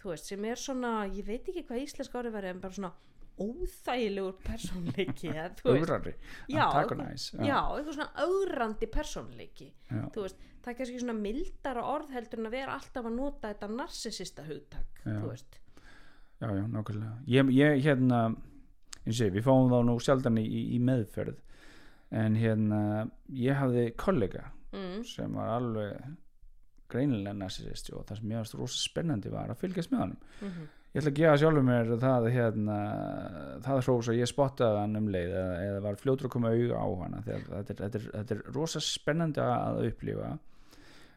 þú veist, sem er svona, ég veit ekki hvað íslenska orðið verið en bara svona óþægilegur persónleiki veist, augrari, Já, eitthvað svona augrandi persónleiki já. þú veist, það er kannski svona mildara orð heldur en að vera alltaf að nota þetta narsisista hugtak, Já. þú veist. Já, já, nákvæmlega. Ég, ég hérna, ég sé, við fáum þá nú sjaldan í, í meðferð en hérna ég hafði kollega mm, sem var alveg greinilega narsisist og það sem ég varst rosa spennandi var að fylgjast með honum. Mm ég ætla að gefa sjálfur mér það hérna, það er hrós að ég spottaði hann um leið eða, eða var fljótur að koma auga á þegar þetta er, þetta er, þetta er rosa spennandi að upplifa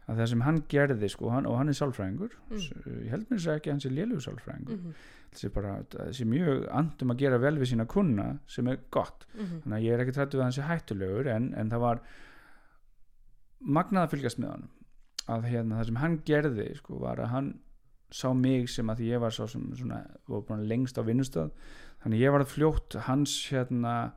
að það sem hann gerði sko, hann, og hann er sálfræðingur. Mm. ég held mér þess að ekki hann sé lélugur sálfræðingur. Mm bara, þessi mjög andum að gera vel við sína kunna sem er gott. -hmm. þannig að ég er ekki trættu að hann sé hættulegur en, en það var magnað að fylgjast með honum. Að hérna, það sem hann gerði sko, var að hann sá mig sem að ég var sá sem svona, var lengst á vinnustöð. Þannig ég var fljótt hans hérna,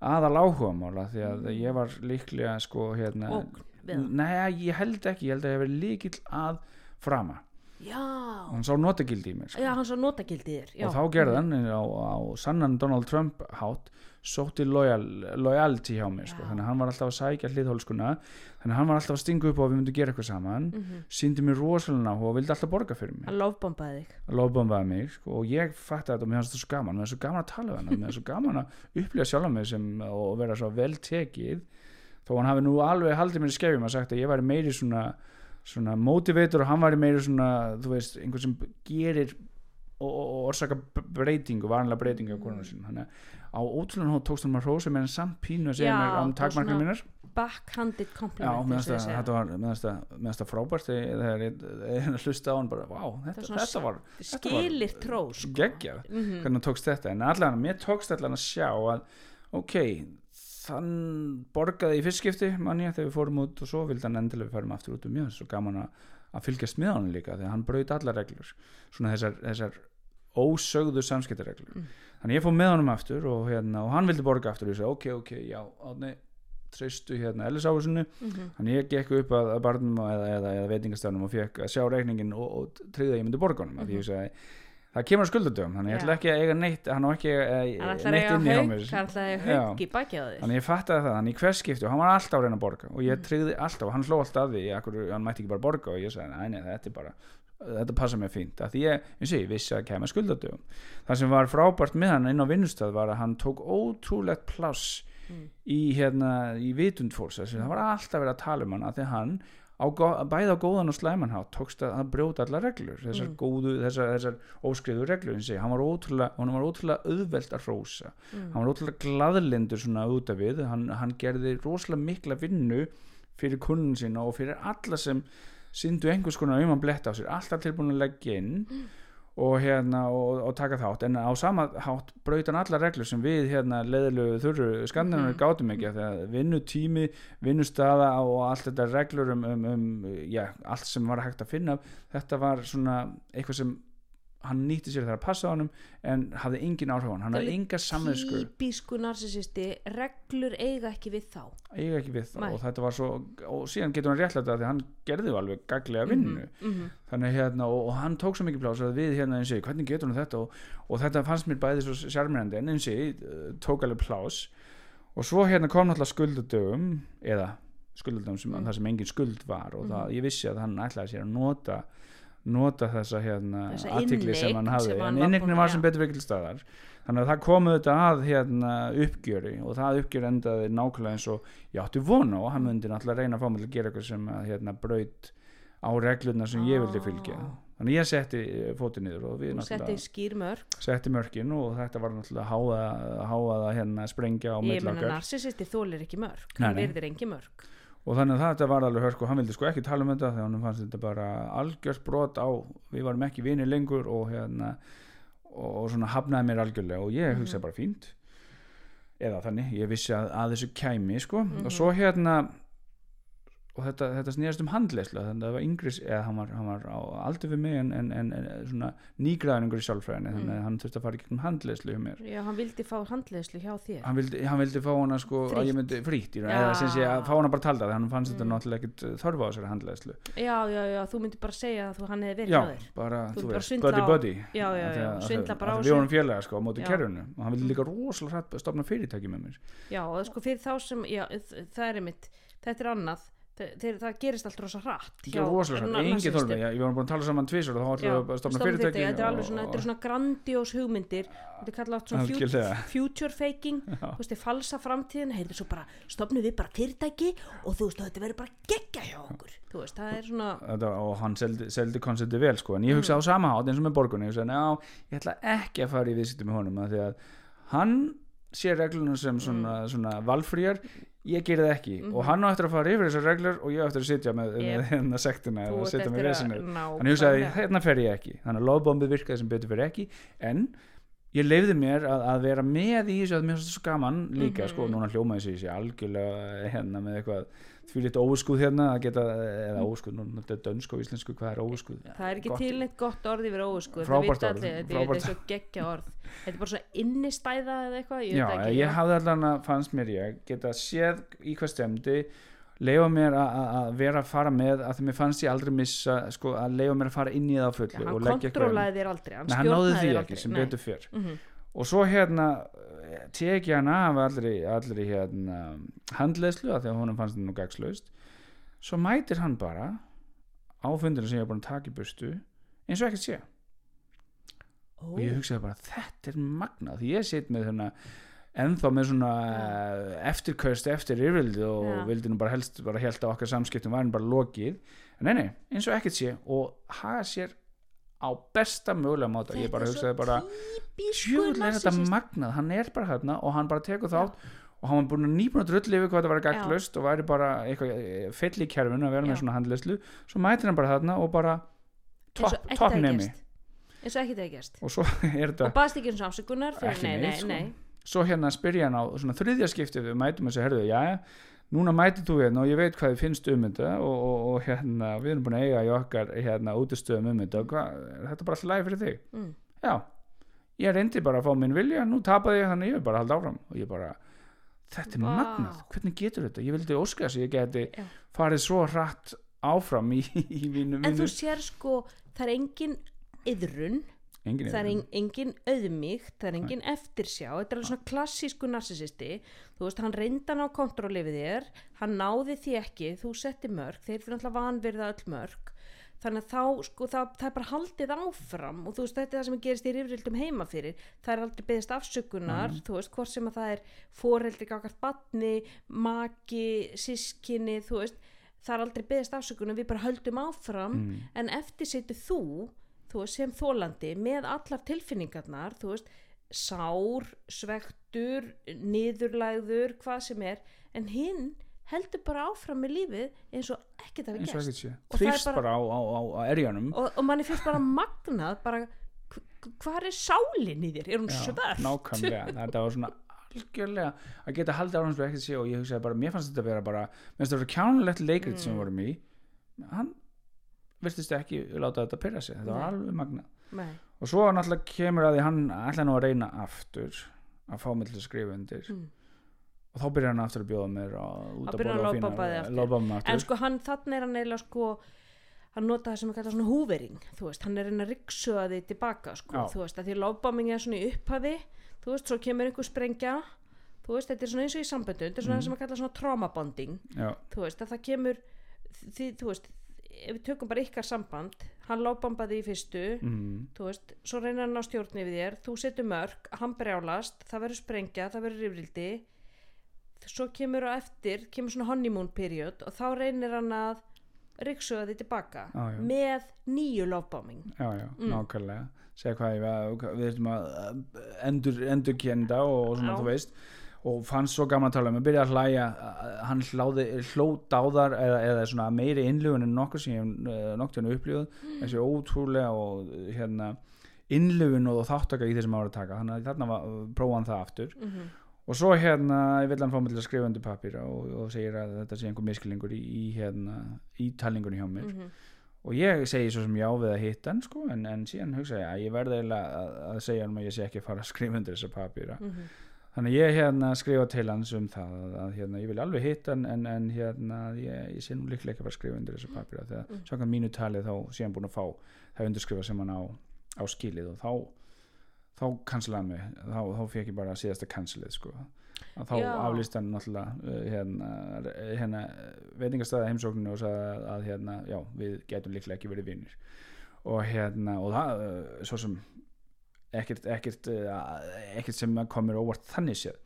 aðal áhugamála því að Mm. ég var líklega sko, hérna, og Nei, ég held ekki, ég held að ég hef verið líkill að frama já, og hann sá notagildi í mér sko. já, hann svo notagildið þér já. og þá gerði hann á, á sannan Donald Trump hátt sótti loyal, loyalty hjá mér sko. Þannig að hann var alltaf að sækja hliðhólskuna. Þannig að hann var alltaf að stinga upp að við myndum gera eitthvað saman. Mm -hmm. síndi mér rosalega áhuga og vildi alltaf borga fyrir mig. Hann lofbombaði þig. Lofbombaði mig sko, og ég fatti þetta og mér fannst það svo gaman. Mér fannst svo gaman að tala við hann. Mér fannst svo gaman að upplifa sjálf mig sem, og vera svo vel tekið. Þó hann hafi nú alveg haldið mér í skefjum að sagt að ég væri meiri svona svona motivator og hann væri meiri svona þú veist, einhver sem gerir og, og, orsaka breytingu varanlega breytingu á konunum sinum þannig að á ótrúlega hún tókst hann maður hrósa með hann samt pínu að segja mér um var takmarkinu mínar. backhanded compliment þetta var finnst það, frábært þegar ég, hlusta á hann bara, vá, þetta, þetta var skilir trós sko. geggjað. Mhm. hvernig hann tókst þetta? En allan, mér tókst allan að sjá að ok, þann borgaði í fyrstskipti manni þegar við fórum út og svo vildi hann endilega við færum aftur út um mjög svo gaman að, að fylgjast með hann líka þegar hann braut allar reglur svona þessar, þessar ósögðu samskiptareglur Mm. þannig ég fór með honum aftur og, hérna, og hann vildi borga aftur og ég sagði ok, ok, já, átni treystu hérna Ellisáfusinu Mhm. þannig ég gekk upp að, barnum eða, eða, eða veitingastafnum og fekk að sjá reikningin og, og að ég myndi borga honum mm Mhm. Það kemur að skuldadöfum þannig ég ætla ekki að eiga neitt hann á ekki að eiga ætlar neitt að inn í hjá mér hann ætlar að eiga Já. haug í baki á þér þannig ég fattaði það, þannig í hvers skipti og hann var alltaf að reyna að borga og ég Mhm. tryggði alltaf og hann hló alltaf að því, akkur, hann mætti ekki bara borga og ég sagði, næ, nei, þetta er bara þetta passa mér fínt, að því ég, ég sé, ég vissi að kemur skuldadöfum það sem var frábært með hann inn á vinnustad var að hann tók ótrúlegt pláss Mm. í, hérna, í að að að á, bæði á góðan og slæmanhátt tókst að, að brjóta allar reglur þessar Mm. góðu, þessar, þessar óskriðu reglur hann var ótrúlega, hann var ótrúlega auðvelt að hrósa Mm. hann var ótrúlega glaðlindur svona út af við hann, hann gerði rosalega mikla vinnu fyrir kunnun sína og fyrir alla sem syndu einhvers konar um hann bletta á sér alltaf tilbúin að leggja inn og, hérna, og, og taka þátt en á sama hátt braut hann alla reglur sem við hérna leðilegu þurru skandinavir Mhm. gátum ekki af því að vinnutími, vinnustaða og allt þetta reglur um, um, um já, allt sem var hægt að finna þetta var svona eitthvað sem hann nýtti sér þegar að passa á honum en hafði engin áhrif á hann, hann Það hafði enga samvinsku típisku narsisisti reglur eiga ekki við þá eiga ekki við það Nei. og þetta var svo og síðan getur hann réttlega því hann gerði alveg gaglega vinnu Mhm, mhm. þannig hérna og, og hann tók svo mikið pláss að við hérna eins og hvernig getur hann þetta og, og þetta fannst mér bæði svo sjarmirandi en eins og uh, tók alveg pláss og svo hérna kom náttúrulega skuldadögum eða skuldadögum sem, Mm. þar sem engin skuld var og það, Mhm. ég vissi að hann ætlaði sér að nota nota þessa hérna athygli sem hann hafði. en búinn- var sem betur fyrir til staðar þannig að það kom auðvitað að hérna uppgjöri og það uppgjör endaði nákvæmlega eins og ég átti vona og hann myndi náttúrulega reyna að fá mig til að gera eitthvað sem að hérna braut á reglurna sem ég vildi fylgja. Ah. þannig ég setti fótið niður og við setti náttúrulega setti mörkin og þetta var náttúrulega háða að hérna sprengja á ég meina millakar narsisisti þólir ekki Nei, hann verðir engi mörg og þannig að þetta var alveg hörk og hann vildi sko ekki tala um þetta þegar hann fannst þetta bara algjört brot á við varum ekki vinir lengur og hérna og, og svona hafnaði mér algjörlega. Og ég hugsaði bara fínt. Eða þannig, ég vissi að, að þessu kæmi sko, og svo hérna og þetta, þetta snýðast um handleysla þannig að það var yngri, eða hann var, hann var á aldur við mig en, en, en, en svona nýgræðningur í sjálfræðinni, þannig að hann þurfti að fara í gegnum handleyslu hjá mér. Já, hann vildi fá handleðslu hjá þér. Hann vildi, hann vildi fá hana sko að myndi raun, Já. eða sem sé að fá hana bara talda þannig hann fannst þetta Mm. náttúrulega ekkit uh, þörfa á þessari handleðslu já, já, já, þú myndi bara segja að þú hann hefði verið já, hjá þér. bara, Þú þú veist, buddy á- buddy. Já, já, já, að- svindla bara á sig við vorum félaga sko á móti Já. kerfinu og hann vildi líka rosalega að stopna fyrirtæki með mér. Já, og sko fyrir þá sem já, það er einmitt, þetta er annað Þe- þeir, það gerist allt rosa hratt það var rosalega hrætt, engin þólmi ég var búin að tala saman tvisar og þá ætlum við að stofna fyrirtæki þetta er alveg svona, er svona grandiós hugmyndir þetta er kallað svona fut- Algjörlega. future faking Já. þú veist, þið falsa framtíðin heyrðu svo bara, stopnum við bara fyrirtæki og þú veist, þetta verður bara geggja hjá okkur þú veist, það er svona Þetta, og hann seldi, seldi koncepti vel sko en ég Mm. hugsa á sama hátt eins og með borgunni ég hugsa, ég ætla ekki að fara í viðsýttu með honum af því að hann sé reglunum sem svona, Mm. svona valfríar ég geri það ekki og hann á eftir að fara yfir þessar reglur og ég á eftir að sitja með, Mhm. Hérna sektina eða sitja með eftir vesinu að hann hugsaði, hérna fer ég ekki þannig að lofbombið virkaði sem betur fyrir ekki en ég leifði mér að, að vera með í þessu að mér finnst það svo gaman líka Mhm. sko, núna hljómaði þessi sé algjörlega hérna með eitthvað því litt óskuð hérna að geta, eða óskuð, nú þetta er dönsk og íslensku, hvað er óskuð það er ekki til neitt gott orð yfir ósku Frábært það vita allir, þetta er- þetta er svo geggja orð. Þetta er bara svona innistæða eða eitthvað ég já, veit ekki, ég hafði allan að fannst mér ég geta séð í hvað stemdi leifa mér að- vera að fara með að því mér fannst ég aldrei missa sko, að leifa mér að fara inn í það á fullu Já, og hann kontrólaði þér aldrei hann Nei, hann náði stjórnaði því þér ekki aldrei, sem betur fyrr Mhm. og svo hérna tek ég hann af allri, allri hérna, handleðslu að því að honum fannst þetta nú gagslaust svo mætir hann bara á fundinu sem ég er búin að taka í burstu eins og ekkert sé. Ó, og ég hugsaði bara þetta er magnað. Því ég sitt með svona ennþá með svona ja. eftirkaust eftir yfirvildi og Já. vildi nú bara helst bara held að okkar samskiptum væri bara lokið. En nei nei, eins og ekkert sé. Og haga sér á besta mögulega máta. Ég bara hugsaði bara Jöfull er þetta magnað, hann er bara hérna og hann bara tekur þátt og hann var búin að nýbúin að drulli yfir hvað þetta var gaglaust og væri bara eitthvað fell í kerfinu að vera Já. með svona handleyslu svo mætir hann bara þarna og bara topp nemi. eins og ekkert hefði gerst. Og er og baðst ekki eins og afsökunar fyrir Ekki nei, neitt, nei, sko. nei. Svo hérna spyrja hann á svona þriðja skiptið við mætum segja, herðu, já, núna mætir þú hérna og ég veit hvað þið finnst um þetta og, og, og hérna, við erum búin að eiga í okkar hérna útistöðum um þetta og hvað, er þetta bara alltaf lægi fyrir þig? Mm. Já, ég reyndi bara að fá minn vilja, nú tapaði ég þannig ég vil bara halda áfram og ég bara, þetta er Vá. magnað, hvernig getur þetta? Ég vildi óska þess að ég geti Já. farið svo hratt áfram í, í mínu, en mínu þú sér sko það er engin yðrun engin það er en, engin auðmíkt það er engin eftirsjá, þetta er alveg svona klassísku narsisisti, þú veist, hann reyndan á kontróli við þér, hann náði því ekki, þú setti mörg, þeir fyrir alltaf vanvirða öll mörg þannig að þá, sko, það, það er bara haldið áfram og þú veist, þetta er það sem gerist í rifrildum heima fyrir, það er aldrei beðist afsökunar, þú veist, hvort sem að það er foreldri gagart batni maki, sískinni þú veist, það er aldrei beðist afsökunar við bara höldum áfram. Mm. en eftir setur þú, þú veist, sem þólandi með allar tilfinningarnar þú veist, sár svektur, niðurlæður hvað sem er, en hinn heldur bara áfram með lífið eins og ekkert og Og það er þrýfst bara- á, á, á, á erjanum og, og manni finnst bara magnað bara, hvað er sálin í þér? Er hún svört? nákvæmlega, þetta var svona algjörlega að geta haldið árum sem ekkert sé og ég hugsaði bara, mér fannst þetta að vera bara mér finnst þetta að vera kjánulegt leikrit sem Mm. við vorum í. Hann virtist ekki láta þetta pyrra sig, þetta var alveg magna nei, og svo náttúrulega kemur að því hann ætla nú að reyna aftur að fá mig til að skrifa undir. Mm. og þá byrjar hann aftur að bjóða mér að, út Að að að bæði aftur. lópa mig en sko hann þannig er hann eiginlega sko hann nota það sem er kallað svona húvering þú veist, hann er að reyna að ryksuða því tilbaka sko, þú veist, að því lofbáming er svona í upphafi þú veist, svo kemur einhver sprengja þú veist, þetta er svona eins og í samböndu þetta er svona það sem er kallað svona traumabonding já, þú veist, að það kemur því, þú veist, ef við tökum bara ykkar samband hann lofbambaði í fyrstu mm, þú veist, svo reynir hann á stjórn yfir þér þú setur mörg, hann brjálast það verður sprengja, það verður rifrildi svo kemur á eftir kemur svona honeymoon period og þá reynir hann að ryksuga því tilbaka já. með nýju lofbáming já, já, Mm. nákvæmlega segja hvað ég var, við erum að endur, endur kenda og, og svona Já. þú veist og fannst svo gaman að tala um að byrja að hlæja hann hláði, hló dáðar eða, eða svona meiri innlugun en nokkur sem ég hef nokkur hann upplifað Mm. þessi ótrúlega og hérna innlugun og þáttaka í þessum ára taka þannig að þarna var, prófa hann það aftur mm -hmm. og svo hérna ég vil hann fá mig til að skrifa undir pappir og, og segir að þetta sé einhver miskilingur í, í hérna í talningunni hjá mér Mhm. og ég segi svo sem já við að hitta hann sko, en, en síðan hugsa ég að ég verði að, að segja hann að ég sé ekki fara að skrifa undir þessa papíra Mhm. Þannig ég hérna skrifa til hans um það að, hérna, ég vil alveg hitta hann en, en hérna ég, ég sé nú líklega ekki að fara að skrifa undir þessa papíra þegar Mm. samkvæmt mínu talið þá sé hann búin að fá það undirskrifa sem hann á, á skilið og þá þá kanselaði mig, þá, þá fekk ég bara síðasta kanselið sko. Að þá aflýst hann náttúrulega uh, hérna, hérna veitingastæða heimsókninu og sagði að, að hérna, já, við getum líklega ekki verið vinnir og hérna og það, uh, svo sem ekkert, ekkert, uh, ekkert sem komur óvart þannig séð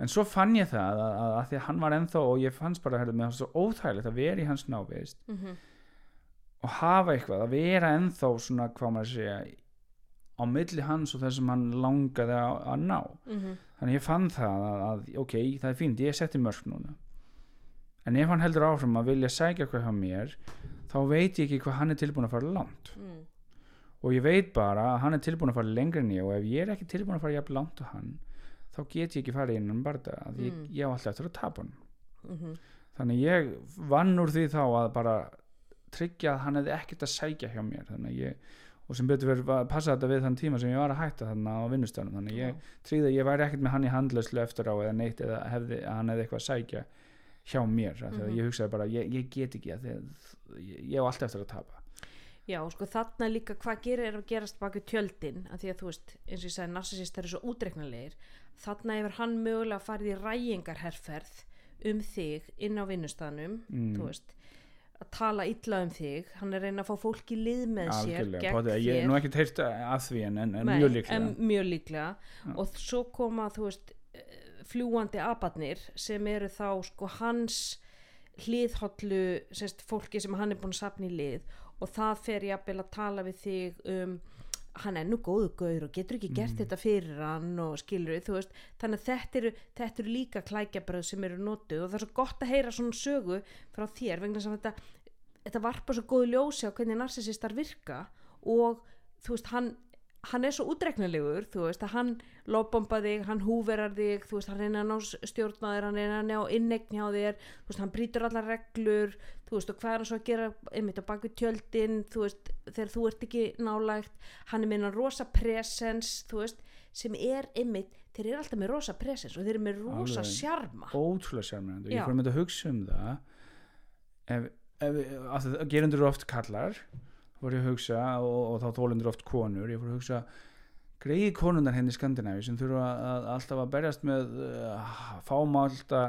en svo fann ég það að, að, að því að hann var ennþá og ég fannst bara með það svo óþægilegt að vera í hans návist Mhm. og hafa eitthvað, að vera ennþá svona, hvað maður að segja á milli hans og það sem hann langaði að, að ná Mhm. þannig ég fann það að, að ok, það er fínt, ég setti mörg núna en ef hann heldur áfram að vilja sækja eitthvað hjá mér þá veit ég ekki hvað hann er tilbúin að fara langt Mm. Og ég veit bara að hann er tilbúin að fara lengra en ég og ef ég er ekki tilbúin að fara jafn langt á hann þá get ég ekki farið innan barða að ég, Mm. ég á alltaf eftir að tapa hann Mhm. þannig ég vann úr því þá að bara tryggja að hann hefði ekkert að sækja hjá mér ég og sem betur verið að passa þetta við þann tíma sem ég var að hætta þannig á vinnustæðanum þannig ég tryggði að ég væri ekkert með hann í handlauslu eftir á eða neitt eða hefði, hann hefði eitthvað að sækja hjá mér mm Mhm. ég hugsaði bara, ég, ég get ekki að ég á alltaf eftir að tapa Já, sko þarna líka hvað gerir er að gerast baki tjöldin að því að þú veist, eins og ég sagði narsisist eru svo útreiknarlegir þarna hefur hann mögulega farið í rægingarherferð um þig inn á vinnustanum Mm. þú veist að tala illa um þig. Hann er að reyna að fá fólk í lið með sér algjörlega, gegn potið, ég þér. hef nú ekkert heyrt af því en, en, en Nei, mjög líklega. en mjög líklega. Já. og svo koma þú veist eh, fljúandi abatnir sem eru þá sko hans hliðhollu sérst, fólki sem hann er búin að sapna í lið og það fer jafnvel að tala við þig um hann er nú góðu gaur og getur ekki gert Mm. þetta fyrir hann og skilur þú veist þannig að þetta eru, þetta eru líka klækjabröð sem eru notuð og það er svo gott að heyra svona sögu frá þér vegna sem þetta þetta varpa svo góðu ljósi á hvernig narsisistar virka og þú veist hann hann er svo útreknalegur, þú veist að hann lóbomba þig, hann húverar þig þú veist, hann reyna að ná stjórnaðir hann reyna að ná innegn hjá þér, þú veist, hann brýtur allar reglur, þú veist, og hvað er hann svo að gera einmitt á baku tjöldin, þú veist þegar þú ert ekki nálægt hann er meina rosa presens, þú veist sem er einmitt, þeir eru alltaf með rosa presens og þeir eru með rosa Alveg. sjarma ótrúlega Já. ég fór með að hugsa um það ef, ef, að það gerendur oft kallar fór ég að hugsa og, og þá þólendur oft konur ég fór að hugsa greiði konundar henni í Skandinavi sem þurfa að, alltaf að berjast með uh, fámálta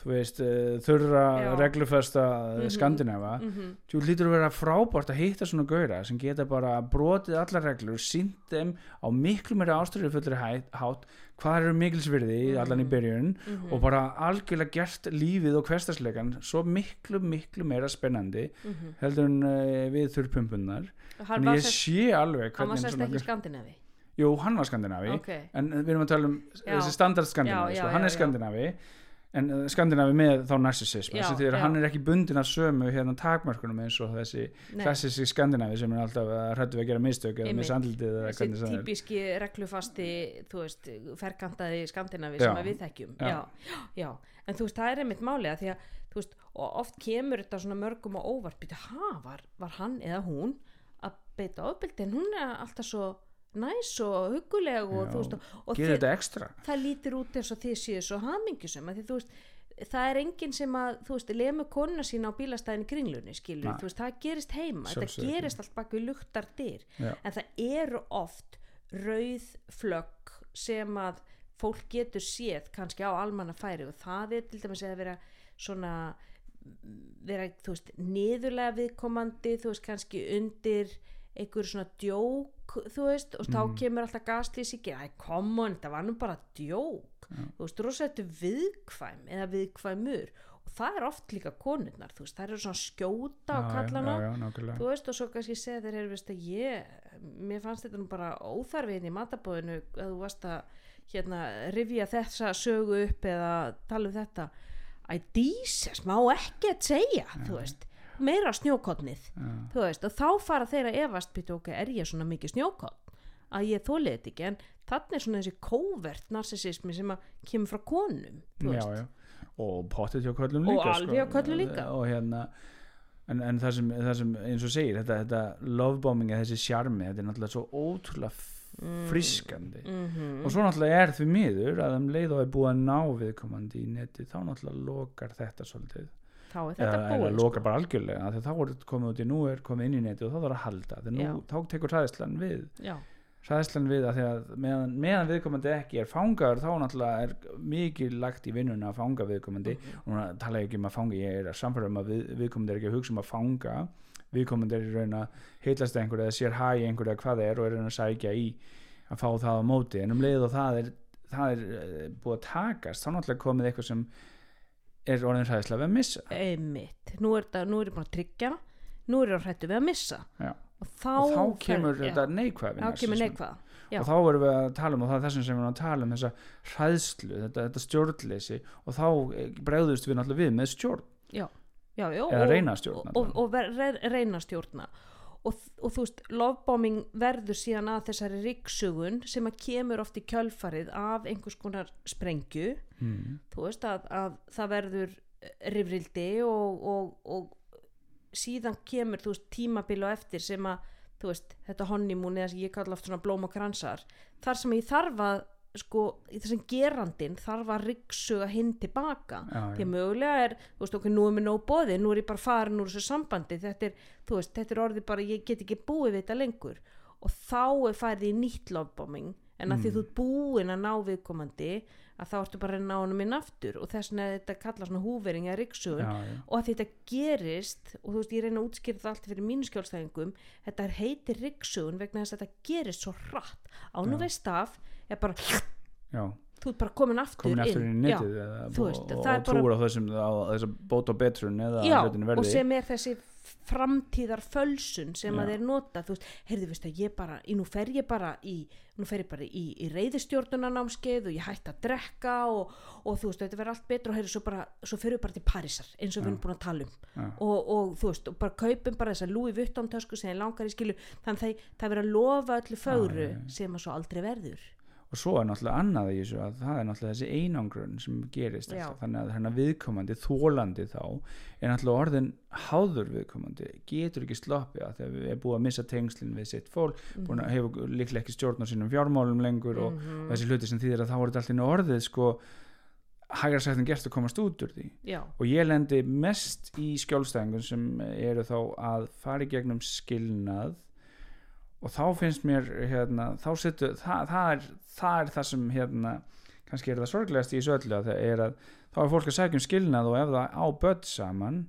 þú veist, uh, þurra reglufesta Mhm. mm Skandinava. Mm -hmm. þú lítur að vera frábært að hitta svona gauðra sem geta bara brotið allar reglur sínt þeim á miklu meira ástæður fullri hátt hvað eru mikilsvirði Mhm. allan í byrjun og bara algjörlega gert lífið og hverstasleikan svo miklu miklu meira spennandi heldur en uh, við þurrpumpunar hann en ég sest, sé alveg hann var svona ekki Skandinavi? Jú, hann var skandinavi. Ok, en við erum að tala um Já. þessi standard Já, skandinavi já, en uh, skandinavi með þá narsisism því að hann er ekki bundin af sömu hérna takmörkunum eins og þessi Nei. klassíski skandinavi sem er alltaf að hrættu við að gera mistök eða Einmitt. með sandlitið eða þessi típiski reglufasti veist, ferkantaði skandinavi Já. sem að við þekkjum Já. já. En þú veist, það er einmitt máli að því að veist, oft kemur þetta svona mörgum á óvart býta, ha, var, var hann eða hún að beita ofbeldi en hún er alltaf svo næs og huguleg og, Já, veist, og, og gerir þetta ekstra það lítur út eins og þið séu svo veist það er enginn sem að, veist, lemu konuna sína á bílastæðin í kringlunni, veist, það gerist heima, þetta Sjálfsögðu ekki. gerist allt bak við luktar dyr, Já. en það eru oft rauð flögg sem að fólk getur séð kannski á almannafæri og það er til dæmis að vera svona vera, þú veist, niðurlega viðkomandi, þú veist, kannski undir einhver svona djók þú veist, og þá Mhm. kemur alltaf gaslýs ekki, æ, come on, það var nú bara djók, þú veist, rosa þetta viðkvæm eða viðkvæmur. Og það er oft líka konurnar, þú veist, það eru svona skjóta á Já, já, kallana. já, já, þú veist og svo kannski segja þeir eru veist að ég, mér fannst þetta nú bara óþarfiðin í matabóðinu að þú varst að hérna rifja þessa sögu upp eða tala um þetta. Æ dísas, má ekki að segja þú veist, meira snjókotnið veist, og þá fara þeir að efast býta ok, er ég svona mikið snjókott að ég þólið þetta ekki, en þannig er svona þessi kóvert narsisismi sem að kemur frá konum, já, já. og pottet hjá köllum Og líka alveg hjá körlum líka. og hérna en, en það, sem, það sem eins og segir þetta, þetta lovebombing eða þessi sjarmi þetta er náttúrulega svo ótrúlega f- frískandi mm og svo náttúrulega er því miður að um leið og er búið að ná viðkomandi í neti þá náttúrulega lokar þetta svolítið þá er eða, þetta eða búið sko. lokar bara algjörlega þá er komið út í nú er komið inn í neti og þá þarf að halda. Nú, þá tekur hræðislan við. Já, hræðislan við að því að meðan, meðan viðkomandi ekki er fangaður þá náttúrulega er mikið lagt í vinnuna að fanga viðkomandi. Mhm. og núna tala ég ekki um að fanga ég er að samfæra um að við, viðkomandi er ekki að hugsa um að fanga. Viðkomandi er í raun að heitlast einhver eða sér hægi einhver eða hvað er og er að sækja í að fá það á móti. En um leið og það er, það er eh, búið að takast þá náttúrulega komið eitthvað sem er orðin hræðislega við að missa. Einmitt. Nú er, þetta, nú er ég búin að tryggja nú er ég hrættu við að missa. Já. og þá, og þá kemur fer- þetta neikvæð þá kemur neikvað Já. og þá erum við að tala um og það er þessum sem við erum að tala um þessa hræðslu, þetta, þetta stjórnleysi. Og þá eh, bregðust við náttúrulega við með stjórn. Já, já, já, og- og, og, og reyna stjórna og, og þú veist, lovebombing verður síðan að þessari ríksugun sem að kemur oft í kjölfarið af einhvers konar sprengju mm. þú veist að, að það verður rifrildi og, og, og síðan kemur þú veist tímabil og eftir sem að þú veist þetta honeymoon eða ég kalla oft svona blóm og kransar þar sem ég þarf að sko í þessum gerandin þarf að ryggsuga hinn tilbaka Já, því já. að mögulega er þú veist okkur nú er mér nóg bóði nú er ég bara farin úr þessu sambandi þetta er, þú veist, þetta er orðið bara ég get ekki búið við þetta lengur og þá er farið í nýtt lovebombing en að því Mm. þú ert búin að ná viðkomandi að þá ertu bara að ná honum inn aftur og þess vegna þetta kalla svona húvering eða Já, já. og að þetta gerist og þú veist ég reyna að útskýra það allt fyrir mínu skjólstæðingum þetta heitir ryggsugun vegna þess að þetta gerist svo hratt ánum Já. veist af er bara, já. þú ert bara komin aftur komin aftur inn Já. netið eða, þú og, veist, og, og bara- trúur á þessum á þessa bót og betrun eða Já, hlutinu og verði sem er þessi framtíðar fölsun sem Já. að þeir nota þú veist, heyrðu veist að ég bara í, nú fer ég bara í í, í reyðistjórnunanámskeið og ég hætti að drekka og, og þú veist, þetta verður allt betra og heyrðu svo bara svo fyrir við bara til Parísar eins og við Já. erum búin að tala um og, og þú veist, og bara kaupum bara þessa Louis Vuitton tösku sem ég langar í skilu þannig að það, verður að lofa öllu fögru sem að svo aldrei verður og svo er náttúrulega annað í þessu að það er náttúrulega þessi einangrun sem gerist alltaf, þannig að hérna viðkomandi þólandi þá er náttúrulega orðin háður viðkomandi, getur ekki sloppið að þegar við er búið að missa tengslinn við sitt fólk, búin að hefur líklega ekki stjórn á sínum fjármálum lengur og, Mhm. og þessi hluti sem þýðir að þá allt inn orðið sko hægra sagt en gert að komast út úr því. Já, og ég lendi mest í skjólstæðingum sem eru þá að fara í gegnum skilnað og þá finnst mér hérna, þá setu, það, það, er, það er það sem hérna, kannski er það sorglegast í þessu öllu er að þá er fólk að segja um skilnað og ef það á börn saman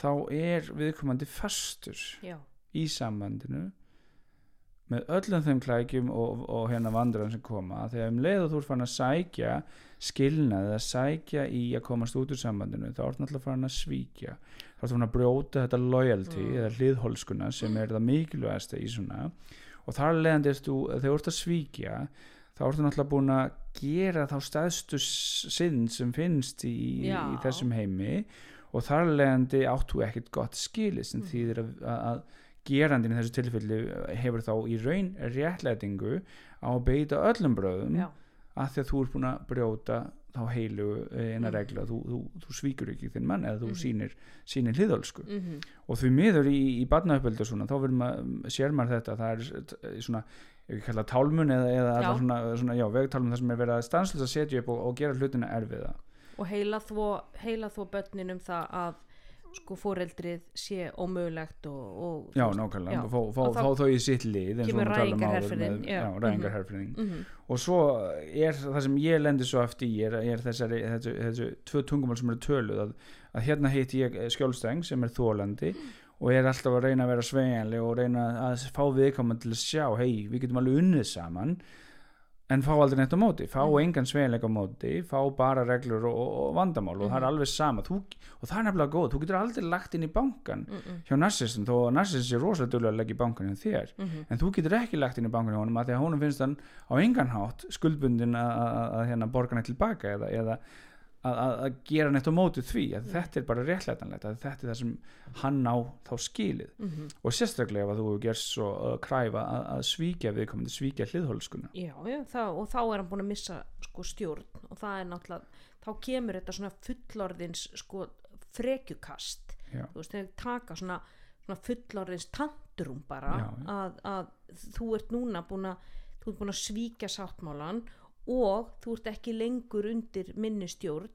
þá er viðkomandi fastur já, í sambandinu með öllum þeim klækjum og, og hérna vandræðum sem koma þegar um leið og þú ert farin að sækja skilnað eða sækja í að komast út úr sambandinu þá ert náttúrulega farin að svíkja þá ert farin að brjóta þetta loyalty Mm. eða hliðholskuna sem er það mikilvægasta í svona og þar leðandi ertu þegar þú ert að svíkja þá ertu náttúrulega búin að gera þá stæðstu sinn sem finnst í, í þessum heimi og þar leðandi áttu ekkert gott skili sem Mhm. þýðir að, að, að gerandin í þessu tilfelli hefur þá í raun réttlætingu á að beita öllum bröðum já, að því að þú ert búin að brjóta þá heilu eina Mm. regla þú, þú, þú svíkur ekki þinn mann eða þú Mhm. sýnir, sýnir hliðölsku mhm, og því miður í, í svona, þá sér maður þetta það er svona, ef ég kalla tálmun eða, eða Já. svona, svona, já, vegtálmun þar sem er verið að stanslust að setja upp og, og gera hlutina erfiða og heila þvó heila þvó börnin um það að sko fóreldrið sé ómögulegt og, og já, nákvæmlega, já. fá, fá, þá fá þau í sitt lið kemur já, rægingarherferðin mhm, og svo er það sem ég lendi svo eftir í er, er þessari, þessu, þessu tvö tungumál sem eru töluð að, að hérna heit ég skjólsteng sem er þólandi og er alltaf að reyna að vera sveigjanleg og reyna að fá viðkoman til að sjá hei, við getum alveg unnið saman en fá aldrei neitt á móti fá Mhm. engan sveigjanleg á móti fá bara reglur og, og, vandamál og það er alveg sama. Þú, og það er nefnilega góð, þú getur aldrei lagt inn í bankan mhm, hjá narsistin þó að narsistin sé rosalega duglega að leggja í bankan hjá þér. Mhm, en þú getur ekki lagt inn í bankan hjá honum að því að honum finnst hann á engan hátt skuldbundin að- hérna borga neitt tilbaka eða, eða að, að, að gera neitt á móti því að Mm. þetta er bara réttlætanlegt að þetta er það sem hann á þá skilið mhm. og sérstaklega ef að þú gerst svo að kræfa að, að svíkja viðkomandi svíkja hliðhólskuna já, já, það, og þá er hann búin að missa sko stjórn og það er náttúrulega þá kemur þetta svona fullorðins sko frekjukast Já. þú veist, þegar taka svona, svona fullorðins tantrum bara Já, að þú ert núna búin að þú ert búin að svíkja sáttmálan og þú ert ekki lengur undir minni stjórn.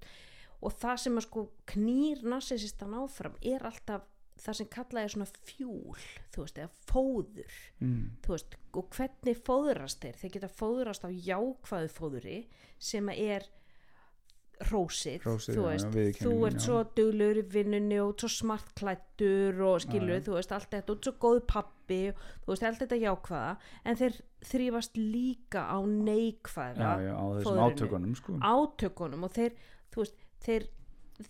Og það sem að sko knýr narsisistan áfram er alltaf það sem kallað er svona fjúl þú veist, eða fóður. Mm. þú veist, og hvernig fóðrast þeir? Þeir geta fóðrast á jákvæðu fóðuri sem er rósið, Hrósið, þú veist. Já, þú ert svo duglur í vinnunni og svo smart klættur og já. þú veist, allt þetta og svo góð pappi, þú veist, allt þetta jákvæða. En þeir þrýfast líka á neikvæða já, já, á þessum átökunum sko. átökunum og þeir, veist, þeir,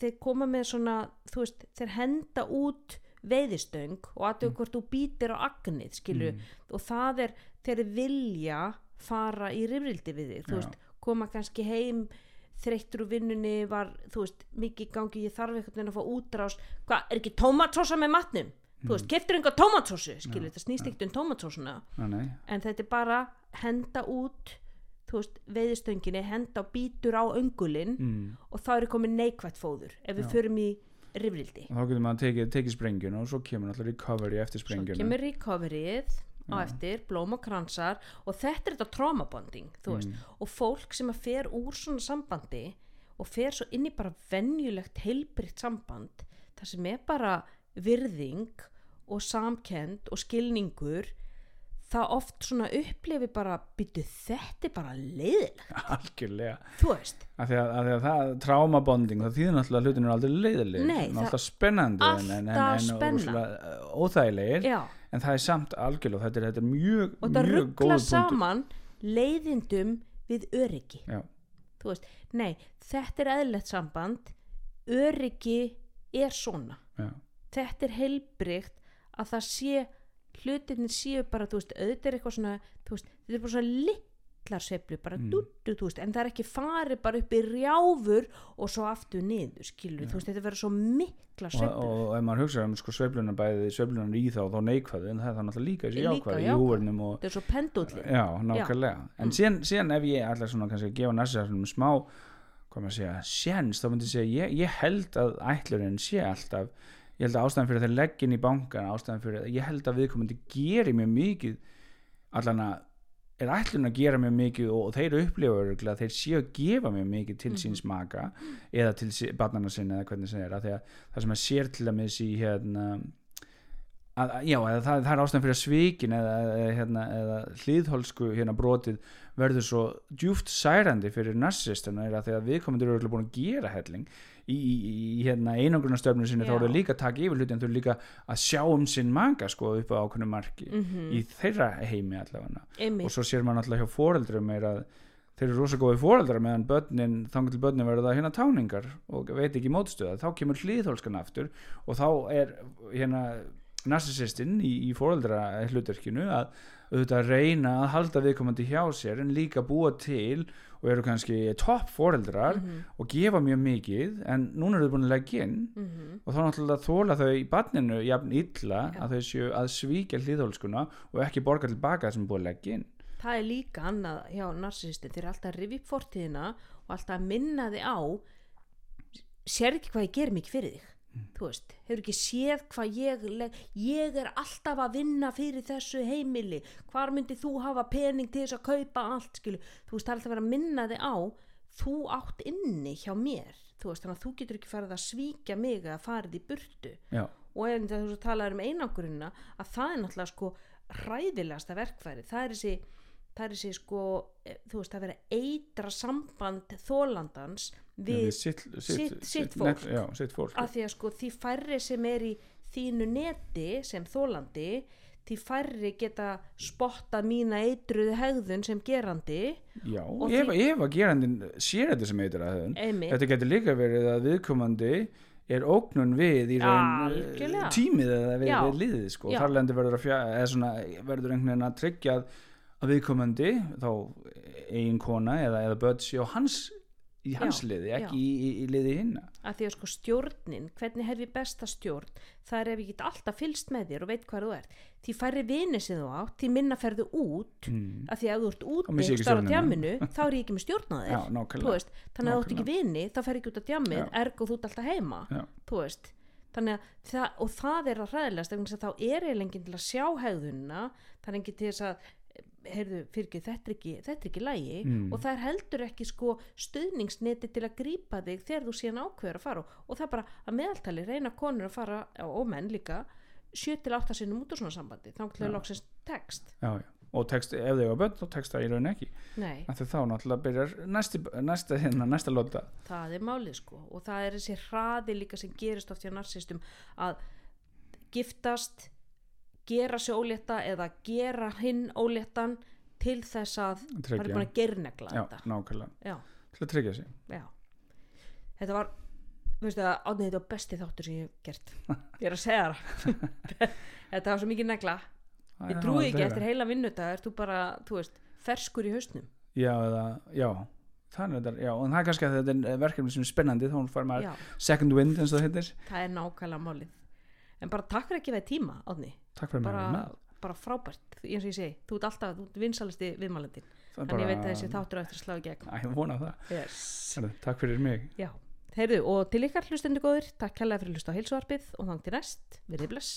þeir koma með svona, veist, þeir henda út veiðistöng og aðtöku Mm. hvort þú býtir á agnið, skilu og það er þeir vilja fara í rifrildi við þig, þú veist, koma kannski heim þreyttur úr vinnunni var, þú veist, mikið gangi ég þarf veginn að fá útrás. Hvað, er ekki tómatsósa með matnum þú veist, keftur einhver tómatsósu, skilu, þetta snýst ekkert um nei, en þetta er bara henda út þú veist, veiðistönginni henda og býtur á öngulinn mm. og þá er komið neikvætt fóður ef við Já. förum í rifrildi. Og þá getur maður tekið, tekið sprengjuna og svo kemur náttúrulega recovery eftir svo sprengjuna. kemur recoveryið á eftir, blóm og kransar og þetta er þetta veist, Mm. og fólk sem að fer úr svona sambandi og fer svo inn í bara venjulegt heilbritt samband það sem er bara virðing og samkend og skilningur það oft svona upplefi bara byttu þetta er bara leiðilegt algjörlega. Þú veist, af því að, því að það traumabonding það þýðir náttúrulega að hlutin er aldrei leiðileg Nei, það- alltaf spennandi en, en, en, alltaf en rosalega, uh, óþægilegir. Já. En það er samt algjörlega þetta er, þetta er mjög, og það ruggla saman leiðindum við öryggi. Já, þú veist, nei, þetta er eðlilegt samband. Öryggi er svona. Já, þetta er heilbrygt að það sé hlutinni séu bara, þú veist, auðvitað er eitthvað svona þú veist, þetta er bara svona litlar sveiflu, bara Mm. dúttu, þú veist en það er ekki farið bara upp í rjáfur og svo aftur niður, skilur, þú veist, þetta verður svo mikla sveiflu og, og ef maður hugsa um sko sveiflunar bæði sveiflunar í þá þá neikvæðu en það er það náttúrulega líka þessi jákvæðu í húvernum og þetta er svo pendullin já, nákvæmlega. En Mm. síðan, síðan ef ég ætla svona kannski að gefa næstisarnum smá hvað maður segja, sjens þá myndi ég segja, ég, ég held að ætlurinn sé alltaf ég held að ástæðan fyrir að þeir leggja inn í bankan ástæðan fyrir að ég held að viðkomandi geri mjög mikið. Allan að er ætlun að gera mjög mikið og, og þeir upplifa örgulega að þeir séu að gefa mjög mikið til síns maka eða til sí- barnanna sinna eða hvernig sem er að að það sem að sér til að mis í hérna að, já, það, það er ástæðan fyrir að svikin eða, eða, hérna, eða hlýðholsku hérna brotið verður svo djúft særandi fyrir er því að viðkomendur eru búin að gera helling í, í, í hérna einangrunastöfnu sinni þá eru þeir líka að taka yfir hluti en þau eru líka að sjá um sinn manga sko upp á ákveðnu marki mm í þeirra heimi allavega. Einmitt, og svo sér maður náttúrulega hjá foreldrum er að þeir eru rosa góði foreldrar meðan börnin, þangar til börnin verður það hérna táningar og veit ekki mótstöða, þá kemur hlýðhólskan aftur og þá er hérna narsisistinn í, í foreldra hlutverkinu að auðvitað reyna að halda viðkomandi hjá sér en líka búa til og eru kannski topp foreldrar Mhm. og gefa mjög mikið en núna eru þau búin að leggja inn Mhm. og þá náttúrulega þóla þau í barninu jafn illa Já. að þau séu að svíkja hlýðhólskuna og ekki borga tilbaka það sem búið að leggja inn það er líka annað hjá narsistin þeir eru alltaf að rifi upp fortíðina og alltaf að minna þig á sér ekki hvað ég ger mikið fyrir þig þú veist, hefur ekki séð hvað ég ég er alltaf að vinna fyrir þessu heimili. Hvar myndi þú hafa pening til þess að kaupa allt skilu, þú veist, það er alltaf að vera að minna þig á þú átt inni hjá mér. Þú veist, þannig að þú getur ekki farið að svíkja mig að farið í burtu. Já, og ef þú talaður um einangurina að það er náttúrulega sko hræðilegasta verkfæri það er þessi, það er þessi sko eh, þú veist að vera eitra samband þólandans við við sitt, sitt- sitt net- fólk. já, sitt fólk að því að sko því færri sem er í þínu neti sem þólandi því færri geta spottað mína eitruðu hegðun sem gerandi já, ef, að gerandin sér þetta sem heitir að höfun einmitt, þetta getur líka verið að viðkomandi er ógnun við í raun eh, Algjörlega. tímið við, Já. við liðið sko. Þar lendi verður að fjá, verður einhvern veginn að tryggja að, að viðkomandi þá eigin kona eða, eða börn sé á hans í hans Já, liði, ekki í, í, í liði hinna. Að því að sko stjórnin hvernig hef ég besta stjórn? Það er ef ég get alltaf fylst með þér og veit hvað þú ert. Því færri vini sem þú átt því minna ferðu út. Mm. að því að þú ert ég einhvers ekki staðar á djamminu þá er ég ekki með stjórn á þér. Þannig að þú ert ekki Nákvæmlega. vini þá fer ekki út á djammið, Já. ergo þú ert alltaf heima þannig að það, og það er að að þá er ég lengið til að sjá er til þess að heyrðu, fyrir þetta er ekki, þetta er ekki lægi Mm. og það er heldur ekki sko stuðningsneti til að grípa þig þegar þú síðan ákveður að fara og það er bara að meðaltali reyna konur að fara og menn líka 7-8 sinnum út úr svona sambandi. Þá að loksins text. Já, já. og text, ef þau hafa börn þá það í raun ekki. Þá náttúrulega byrjar næsti, næsta, hérna, næsta lóta það er málið sko og það er þessi hraði líka sem gerist oft hjá narsistum að giftast gera sig ólétta eða gera hinn óléttan til þess að það er búin að gernegla já, þetta. nákvæmlega, já, til að tryggja sig. Já. Þetta var það, átnið þetta var besti þáttur sem ég hef gert. Ég er að segja það þetta var svo mikið negla. Það ég trúi ekki eftir heila vinnudag er þú bara, þú veist, ferskur í hausnum? Já, eða, já. Það er þetta, já, og það er kannski að þetta er verkefni sem er spennandi, þá fær maður já, second wind eins og það heitir. Það er nákvæmlega málið en bara takk fyrir að gefa þér tíma átni takk fyrir að bara, mér. með bara frábært. Eins og ég segi, þú ert alltaf, þú ert vinsalisti er en ég veit að þessi þáttur á eftir að slá í gegn. Ég vona það, yes. Herðu, takk fyrir mig. Já, heyrðu, og til ykkar hlustendur góður takk kærlega fyrir að hlusta á heilsuarpið og þangt til næst, verið bless